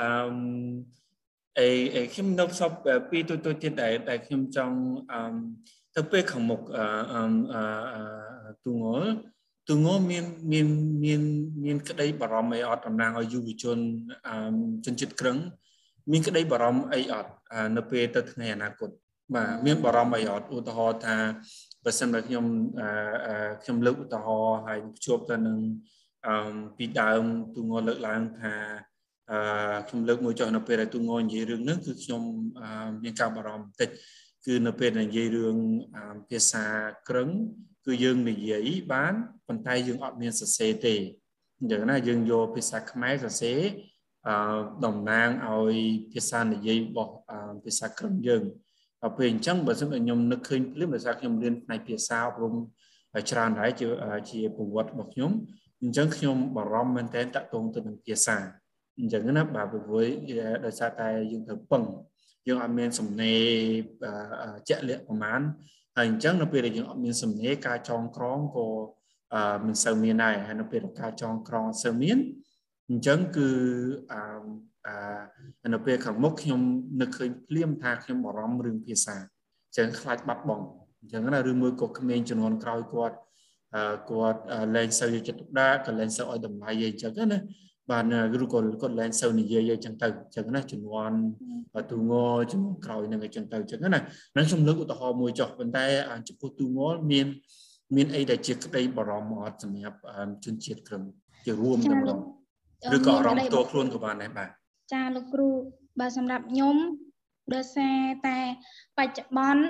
អឺអេអេខ្ញុំនៅសពពីទូទៅទៀតដែលដែលខ្ញុំចង់អឺទៅពេលខាងមុខអឺអឺទូងល់ទូងល់មានមានមានមានក្តីបារម្ភអីអត់តំណាងឲ្យយុវជនអឺជនជាតិក្រឹងមានក្តីបារម្ភអីអត់នៅពេលទៅថ្ងៃអនាគតបាទមានបារម្ភអីអត់ឧទាហរណ៍ថា បើសិនបើខ្ញុំខ្ញុំលើកឧទាហរណ៍ហើយភ្ជាប់ទៅនឹងអឺពីដើមទូងល់លើកឡើងថាអឺខ្ញុំលើកមួយចុះនៅពេលដែលទូងនិយាយរឿងហ្នឹងគឺខ្ញុំមានការបារម្ភបន្តិចគឺនៅពេលនិយាយរឿងភាសាក្រឹងគឺយើងនិយាយបានប៉ុន្តែយើងអត់មានសរសេរទេអញ្ចឹងណាយើងយកភាសាខ្មែរសរសេរអឺតំណាងឲ្យភាសានិយាយរបស់ភាសាក្រឹងយើង ដល់ពេលអញ្ចឹងបើសិនខ្ញុំនឹកឃើញភ្លាមដោយសារខ្ញុំរៀនផ្នែកភាសាអប់រំច្រើនហើយជាជាប្រវត្តិរបស់ខ្ញុំអញ្ចឹងខ្ញុំបារម្ភមែនតើតកតងទៅនឹងភាសាអញ្ចឹងណាបាទព្រោះដោយសារតែយើងត្រូវពឹងយើងអត់មានសំណេរជាក់លាក់ប្រមាណហើយអញ្ចឹងនៅពេលដែលយើងអត់មានសំណេរការចងក្រងក៏មិនសូវមានដែរហើយនៅពេលការចងក្រងអត់សូវមានអញ្ចឹងគឺអឺ នៅពេលខាងមុខខ្ញុំនឹកឃើញភ្លាមថាខ្ញុំបារម្ភរឿងភាសាអញ្ចឹងខ្លាចបាត់បង់អញ្ចឹងណាឬមួយក៏ក្មេងចំនួនក្រោយគាត់គាត់លែងសូវយកចិត្តទុកដាក់ក៏លែងសូវឲ្យតម្លៃអីអញ្ចឹងណាបានឬក៏គាត់លែងសូវនិយាយអីចឹងទៅអញ្ចឹងណាជំនាន់ទូងជំនាន់ក្រោយនឹងអញ្ចឹងទៅអញ្ចឹងណានឹងខ្ញុំលើកឧទាហរណ៍មួយចុះប៉ុន្តែចំពោះទូងមានមានអីដែលជាក្តីបារម្ភអត់សម្រាប់ជនជាតិក្រឹមជារួមតែម្ដងឬក៏អារម្មណ៍ផ្ទាល់ខ្លួនក៏បានដែរបាទ ចាលោកគ្រូបើសម្រាប់ខ្ញុំដោយសារតែបច្ចុប្បន្ន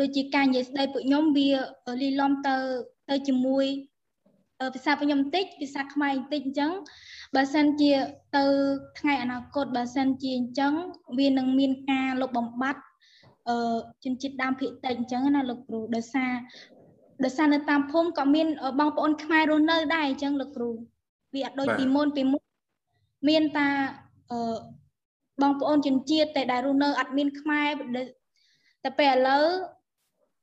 ដូចជាការនិយាយស្ដីពួកខ្ញុំវាលីលំទៅទៅជាមួយភាសាខ្ញុំបន្តិចភាសាខ្មែរបន្តិចអញ្ចឹងបើសិនជាទៅថ្ងៃអនាគតបើសិនជាអញ្ចឹងវានឹងមានការលុបបំបាត់អឺជនជាតិដើមភាគតិចអញ្ចឹងណាលោកគ្រូដោយសារដោយសារនៅតាមភូមិក៏មានបងប្អូនខ្មែររស់នៅដែរអញ្ចឹងលោកគ្រូវាអត់ដូចពីមុនពីមុនមានតាអឺ បងប្អូនជនជាតិតែដែលរស់នៅអត់មានខ្មែរតែពេលឥឡូវ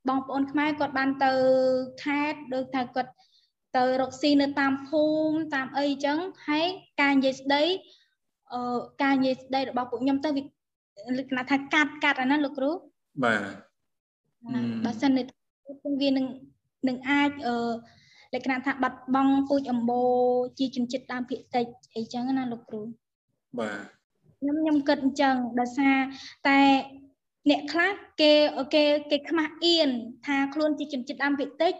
បងប្អូនខ្មែរគាត់បានទៅខេត្តដូចថាគាត់ទៅរកស៊ីនៅតាមភូមិតាមអីអញ្ចឹងហើយការនិយាយស្ដីអឺការនិយាយស្ដីរបស់ពួកខ្ញុំទៅវាលក្ខណៈថាកាត់កាត់អាហ្នឹងលោកគ្រូបាទបើសិននៅវានឹងនឹងអាចអឺលក្ខណៈថាបាត់បង់ពូជអម្បូរជាជនជាតិដើមភាគតិចអីចឹងណាលោកគ្រូ បាទខ្ញុំខ្ញុំគិតអញ្ចឹងដោយសារតែអ្នកខ្លះគេគេគេខ្មាស់អៀនថាខ្លួនជាជនជាតិដើមភាគតិច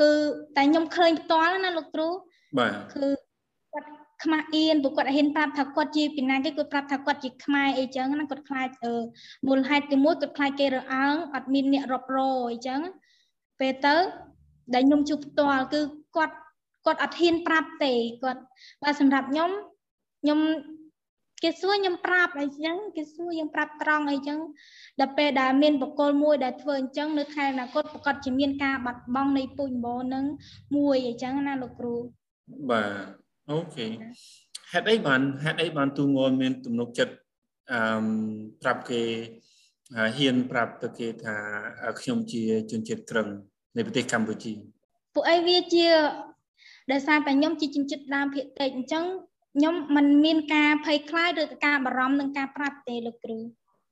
គឺតែខ្ញុំឃើញផ្ទាល់ណាលោកគ្រូបាទគឺគាត់ខ្មាស់អៀនព្រោះគាត់ហ៊ានប្រាប់ថាគាត់ជាពីណាគេគាត់ប្រាប់ថាគាត់ជាខ្មែរអីចឹងណាគាត់ខ្លាចអឺមូលហេតុទីមួយគាត់ខ្លាចគេរើអើងអត់មានអ្នករាប់រអីចឹងពេលទៅដែលខ្ញុំជួបផ្ទាល់គឺគាត់គាត់អត់ហ៊ានប្រាប់ទេគាត់បើសម្រាប់ខ្ញុំខ្ញុំ គេសួរខ្ញុំប្រាប់អីចឹងគេសួរយើងប្រាប់ត្រង់អីចឹងដល់ពេលដែលមានបកគលមួយដែលធ្វើអញ្ចឹងនៅខែអនាគតប្រកាសជាមានការបាត់បង់នៃពូជអម្បូរនឹងមួយអញ្ចឹងណាលោកគ្រូបាទអូខេហេតុអីបានហេតុអីបានទូងល់មានទំនុកចិត្តអឺប្រាប់គេហ៊ានប្រាប់ទៅគេថាខ្ញុំជាជនជាតិក្រឹងនៃប្រទេសកម្ពុជាពួកអីវាជាដោយសារតែខ្ញុំជាជនជាតិដើមភាគតិចអញ្ចឹង ខ្ញុំមិនមានការភ័យខ្លាចឬការបារម្ភនឹងការប្រាប់ទេលោកគ្រូ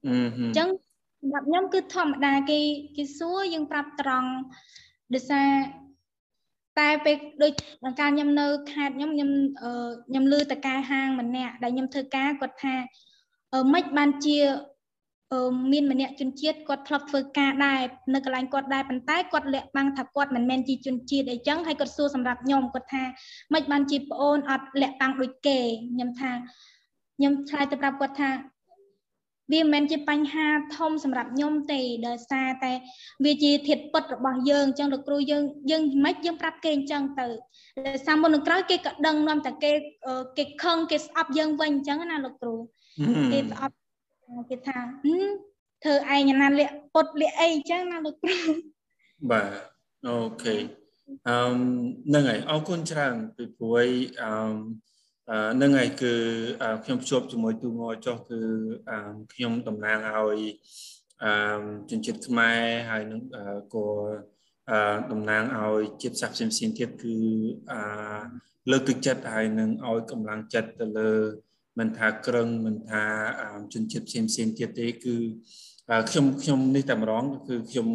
អញ្ចឹងសម្រាប់ខ្ញុំគឺធម្មតាគេគេសួរយើងប្រាប់ត្រង់ដោយសារតែពេលដូចកាលខ្ញុំនៅខេត្តខ្ញុំខ្ញុំខ្ញុំលឺតកែហាងម្នាក់ដែលខ្ញុំធ្វើការគាត់ថាមិនបានជា មានម្នាក់ជនជាតិគាត់ធ្លាប់ធ្វើការដែរនៅកន្លែងគាត់ដែរប៉ុន្តែគាត់លាក់បាំងថាគាត់មិនមែនជាជនជាតិអីចឹងហើយគាត់សួរសម្រាប់ខ្ញុំគាត់ថាមិនបានជាប្អូនអត់លាក់បាំងដូចគេខ្ញុំថាខ្ញុំឆ្លើយទៅប្រាប់គាត់ថាវាមិនមែនជាបញ្ហាធំសម្រាប់ខ្ញុំទេដោយសារតែវាជាធាតុពិតរបស់យើងអញ្ចឹងលោកគ្រូយើងយើងមិនយើងប្រាប់គេអញ្ចឹងទៅដោយសារមុននឹងក្រោយគេក៏ដឹងនាំតែគេគេខឹងគេស្អប់យើងវិញអញ្ចឹងណាលោកគ្រូគេស្អប់ គេថាធ្វើឯងណាលាកពុតលាកអីអញ្ចឹងណាលោកគ្រូបាទអូខេអឺហ្នឹងហើយអរគុណច្រើនពីព្រួយអឺហ្នឹងហើយគឺខ្ញុំជួបជាមួយទូងចុះគឺខ្ញុំតំណាងឲ្យអឺជនជាតិខ្មែរហើយនឹងក៏តំណាងឲ្យជាតិសាសន៍ផ្សេងៗទៀតគឺអលើកទឹកចិត្តហើយនឹងឲ្យកម្លាំងចិត្តទៅលើ មិនថាក្រឹងមិនថាជនជាតិផ្សេងផ្សេងទៀតទេគឺខ្ញុំខ្ញុំនេះតែម្ដងគឺខ្ញុំ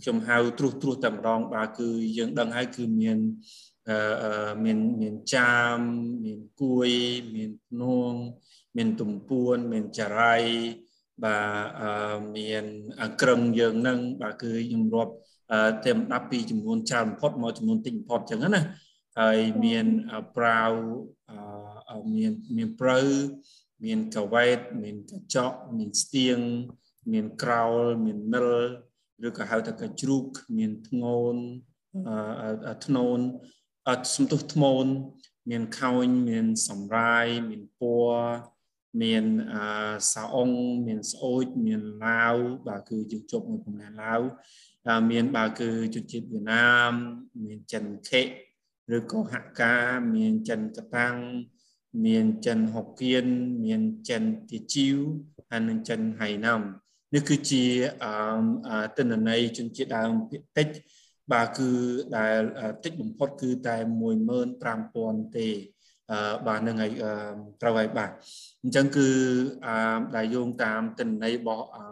ខ្ញុំហៅត្រួសត្រួសតែម្ដងបាទគឺយើងដឹងហើយគឺមានអឺមានមានចាមមានគួយមានភ្នងមានទំពួនមានចរៃបាទអឺមានក្រឹងយើងនឹងបាទគឺខ្ញុំរាប់តែម្ដងពីចំនួនច្រើនបំផុតមកចំនួនតិចបំផុតអញ្ចឹងណាហើយមានប្រាវ មានមានព្រៅមានកវែតមានកញ្ចក់មានស្ទៀងមានក្រោលមាននិលឬក៏ហៅថាកជ្រូកមានធ្ងន់ធ្នូនអត់សំទុះថ្មូនមានខោញមានសម្រាយមានពណ៌មានអសាអុងមានស្អូចមានឡាវបាទគឺយើងជប់មួយកំណែឡាវមានបាទគឺជនជាតិវៀតណាមមានចិនខេឬក៏ហកាមានចិនកតាំង មានចិនហុកគៀនមានចិនទាជីវហើយនិងចិនហៃណាំនេះគឺជាអឺទិន្នន័យជនជាតិដើមភាគតិចបាទគឺដែលតិចបំផុតគឺតែ15000ទេអឺបាទនឹងហើយត្រូវហើយបាទអញ្ចឹងគឺអឺដែលយោងតាមទិន្នន័យរបស់អឺ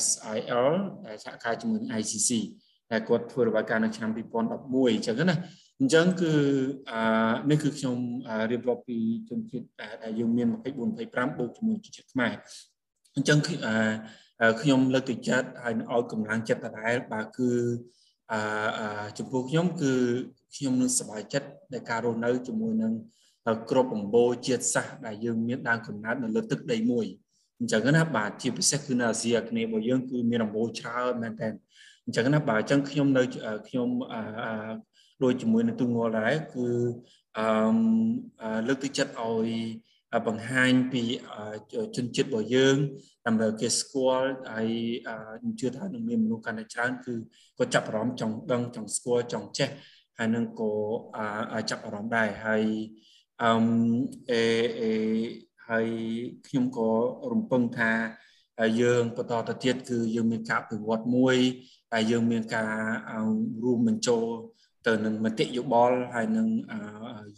SIL ដែលសហការជាមួយនឹង ICC ដែលគាត់ធ្វើរបាយការណ៍នៅឆ្នាំ2011អញ្ចឹងណា អញ្ចឹងគឺអឺនេះគឺខ្ញុំរៀបរាប់ពីជនជាតិដែលយើងមាន24 25បូកជាមួយជនជាតិខ្មែរអញ្ចឹងគឺអឺខ្ញុំលើកទឹកចិត្តហើយនឹងឲ្យកម្លាំងចិត្តដដែលបាទគឺអឺចំពោះខ្ញុំគឺខ្ញុំនឹងសប្បាយចិត្តដែលការរស់នៅជាមួយនឹងក្របអំបូរជាតិសាសន៍ដែលយើងមានដើមកំណើតនៅលើទឹកដីមួយអញ្ចឹងណាបាទជាពិសេសគឺនៅអាស៊ីអាគ្នេយ៍របស់យើងគឺមានអំបូរច្រើនមែនតើអញ្ចឹងណាបាទអញ្ចឹងខ្ញុំនៅខ្ញុំអឺ ដូចជាមួយនឹងទូងល់ដែរគឺអឺលើកទឹកចិត្តឲ្យបង្ហាញពីជនជាតិរបស់យើងដើម្បីគេស្គាល់ហើយខ្ញុំជឿថានឹងមានមនុស្សកាន់តែច្រើនគឺគាត់ចាប់អារម្មណ៍ចង់ដឹងចង់ស្គាល់ចង់ចេះហើយនឹងក៏ចាប់អារម្មណ៍ដែរហើយអឺអេអេហើយខ្ញុំក៏រំពឹងថាយើងបន្តទៅទៀតគឺយើងមានការពិវត្តមួយហើយយើងមានការរួមបញ្ចូល ទៅនឹងមតិយោបល់ហើយនឹង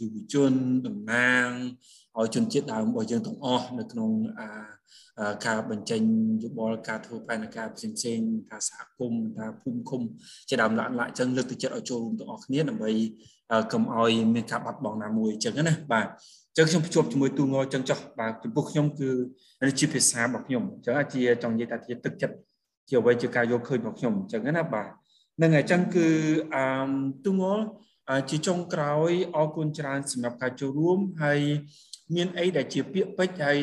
យុវជនតំណាងឲ្យជនជាតិដើមរបស់យើងទាំងអស់នៅក្នុងការបញ្ចេញយោបល់ការធ្វើបែបការផ្សេងផ្សេងថាសហគមន៍ថាភូមិឃុំជាដើមឡាក់ឡាក់អញ្ចឹងលើកទឹកចិត្តឲ្យចូលរួមទាំងអស់គ្នាដើម្បីកុំឲ្យមានការបាត់បង់ណាមួយអញ្ចឹងណាបាទអញ្ចឹងខ្ញុំភ្ជាប់ជាមួយទូងអញ្ចឹងចុះបាទចំពោះខ្ញុំគឺនេះជាភាសារបស់ខ្ញុំអញ្ចឹងជាចង់និយាយថាជាទឹកចិត្តជាអ្វីជាការយកឃើញរបស់ខ្ញុំអញ្ចឹងណាបាទ នឹងអញ្ចឹងគឺអឺទូងជាចុងក្រោយអរគុណច្រើនសម្រាប់ការចូលរួមហើយមានអីដែលជាពាក្យពេចន៍ហើយ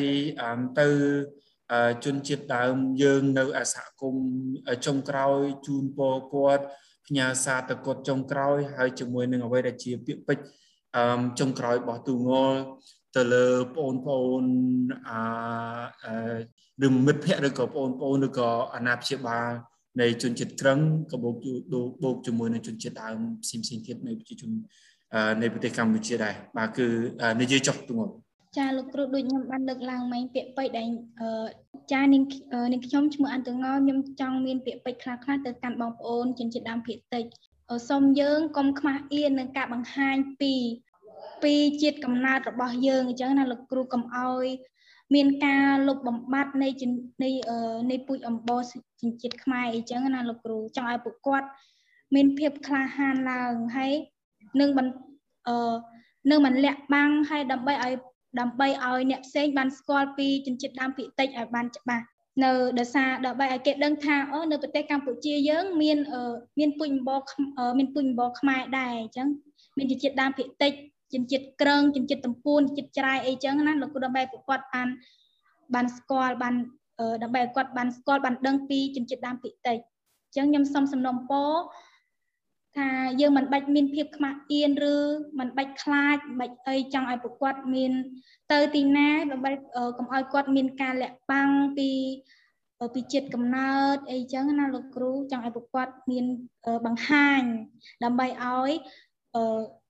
ទៅជនជាតិដើមយើងនៅអសហគមន៍ចុងក្រោយជូនពរគាត់ផ្ញើសារទៅគាត់ចុងក្រោយហើយជាមួយនឹងអ្វីដែលជាពាក្យពេចន៍អឺចុងក្រោយរបស់ទូងល់ទៅលើបងប្អូនអឺឬមិត្តភ័ក្តិឬក៏បងប្អូនឬក៏អាណាព្យាបាល នៃជនជាតិក្រឹងក៏បូកបូកជាមួយនឹងជនជាតិដើមផ្សេងផ្សេងទៀតនៅប្រជាជននៃប្រទេសកម្ពុជាដែរបាទគឺនិយាយចុះទូងល់ចាលោកគ្រូដូចខ្ញុំបានលើកឡើងមិញពាក្យពេចន៍ដែលចានាងនាងខ្ញុំឈ្មោះអន្តងខ្ញុំចង់មានពាក្យពេចន៍ខ្លះខ្លះទៅកាន់បងប្អូនជនជាតិដើមភាគតិចសូមយើងកុំខ្មាស់អៀននឹងការបង្ហាញពីពីជាតិកំណើតរបស់យើងអញ្ចឹងណាលោកគ្រូកុំអោយ មានការលុបបំបាត់នៃនៃនៃពូជអម្បូរជនជាតិខ្មែរអីចឹងណាលោកគ្រូចង់ឲ្យពួកគាត់ មានភាពក្លាហានឡើងហើយនឹងអឺនឹងមិនលាក់បាំងហើយដើម្បីឲ្យដើម្បីឲ្យអ្នកផ្សេងបានស្គាល់ពីជនជាតិដើមភាគតិចឲ្យបានច្បាស់នៅដោយសារដើម្បីឲ្យគេដឹងថាអូនៅប្រទេសកម្ពុជាយើង មានមានពុញបបមានពុញបបខ្មែរដែរអញ្ចឹងមានជនជាតិដើមភាគតិច ជនជាតិក្រឹងជនជាតិតំពួនជនជាតិច្រាយអីចឹងណាលោកគ្រូដើម្បីប្រកបបានបានស្គាល់បានដើម្បីឲ្យគាត់បានស្គាល់បានដឹងពីជនជាតិដើមភាគតិចអញ្ចឹងខ្ញុំសូមសំណូមពរថាយើងមិនបាច់មានភាពខ្មាស់អៀនឬមិនបាច់ខ្លាចមិនបាច់អីចង់ឲ្យប្រកបមានទៅទីណាដើម្បីកុំឲ្យគាត់មានការលាក់បាំងពីពីជាតិកំណើតអីចឹងណាលោកគ្រូចង់ឲ្យប្រកបមានបង្ហាញដើម្បីឲ្យ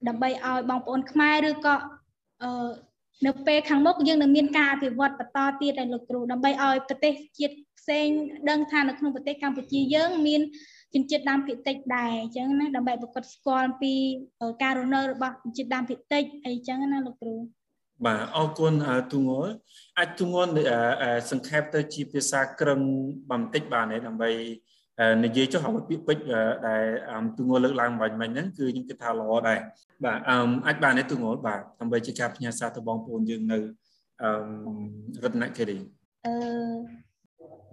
ដើម្បីឲ្យបងប្អូនខ្មែរឬក៏នៅពេលខាងមុខយើងនឹងមានការអភិវឌ្ឍបន្តទៀតឲ្យលោកគ្រូដើម្បីឲ្យប្រទេសជាតិផ្សេងដឹងថានៅក្នុងប្រទេសកម្ពុជាយើងមានជនជាតិដើមភាគតិចដែរអញ្ចឹងណាដើម្បីប្រកបស្គាល់ពីការរស់នៅរបស់ជនជាតិដើមភាគតិចអីចឹងណាលោកគ្រូបាទអរគុណទូងល់អាចទូងល់សង្ខេបទៅជាភាសាក្រឹងបន្តិចបានទេដើម្បី និយាយចុះឲ្យពាក្យពេចន៍ដែលទូងល់លើកឡើងបាញ់មិញហ្នឹងគឺខ្ញុំគិតថាល្អដែរបាទអាចបានទេទូងល់បាទដើម្បីជាការផ្ញើសារទៅបងប្អូនយើងនៅរតនគិរីអឺ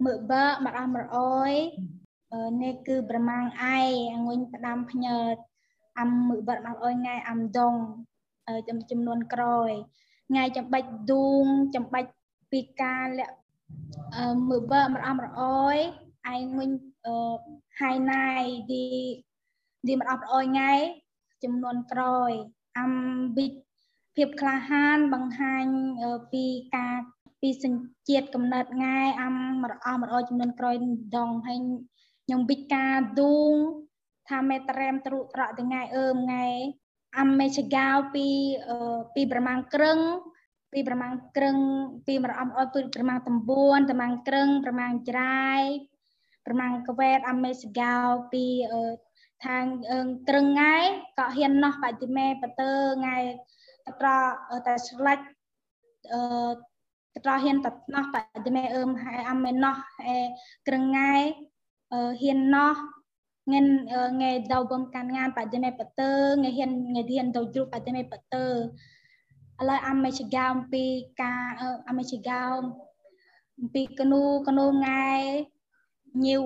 មើបើមកអមរអយនេះគឺប្រមាងឯងុញផ្ដាំផ្ញើអំមើបាត់មកអយថ្ងៃអំដងចំនួនក្រោយថ្ងៃចំបាច់ឌូងចំបាច់ពីការលាក់មើបើមកអំរអយឯងុញ ហៃណៃឌីឌីមកអត់អយថ្ងៃចំនួនក្រោយអំប៊ីភាពក្លាហានបង្ហាញពីការពីសញ្ជាតិកំណើតងាយអំរអមរអចំនួនក្រោយដងហើយខ្ញុំវិកាឌូងថាមេត្រែមទ្រុត្រកថ្ងៃអឺមថ្ងៃអមេចកៅពីពីប្រមាណក្រឹងពីប្រមាណក្រឹងពីមរអំអត់ពីប្រមាណតំបួនប្រមាណក្រឹងប្រមាណច្រាយ ប្រមាណកវេតអមេសកៅពីខាងក្រឹងថ្ងៃក៏ហ៊ានណោះបតិមេបតើថ្ងៃត្រតែស្លាច់អឺត្រហ៊ានតណោះបតិមេអឺមហើយអមេណោះក្រឹងថ្ងៃហ៊ានណោះងានងៃដៅបំកាន់ងានបដិមេបតើងៃហ៊ានងៃហ៊ានទៅជ្រុបបដិមេបតើឥឡូវអមេចកៅអំពីការអមេចកៅអំពីកនូកនូងៃញៀ វ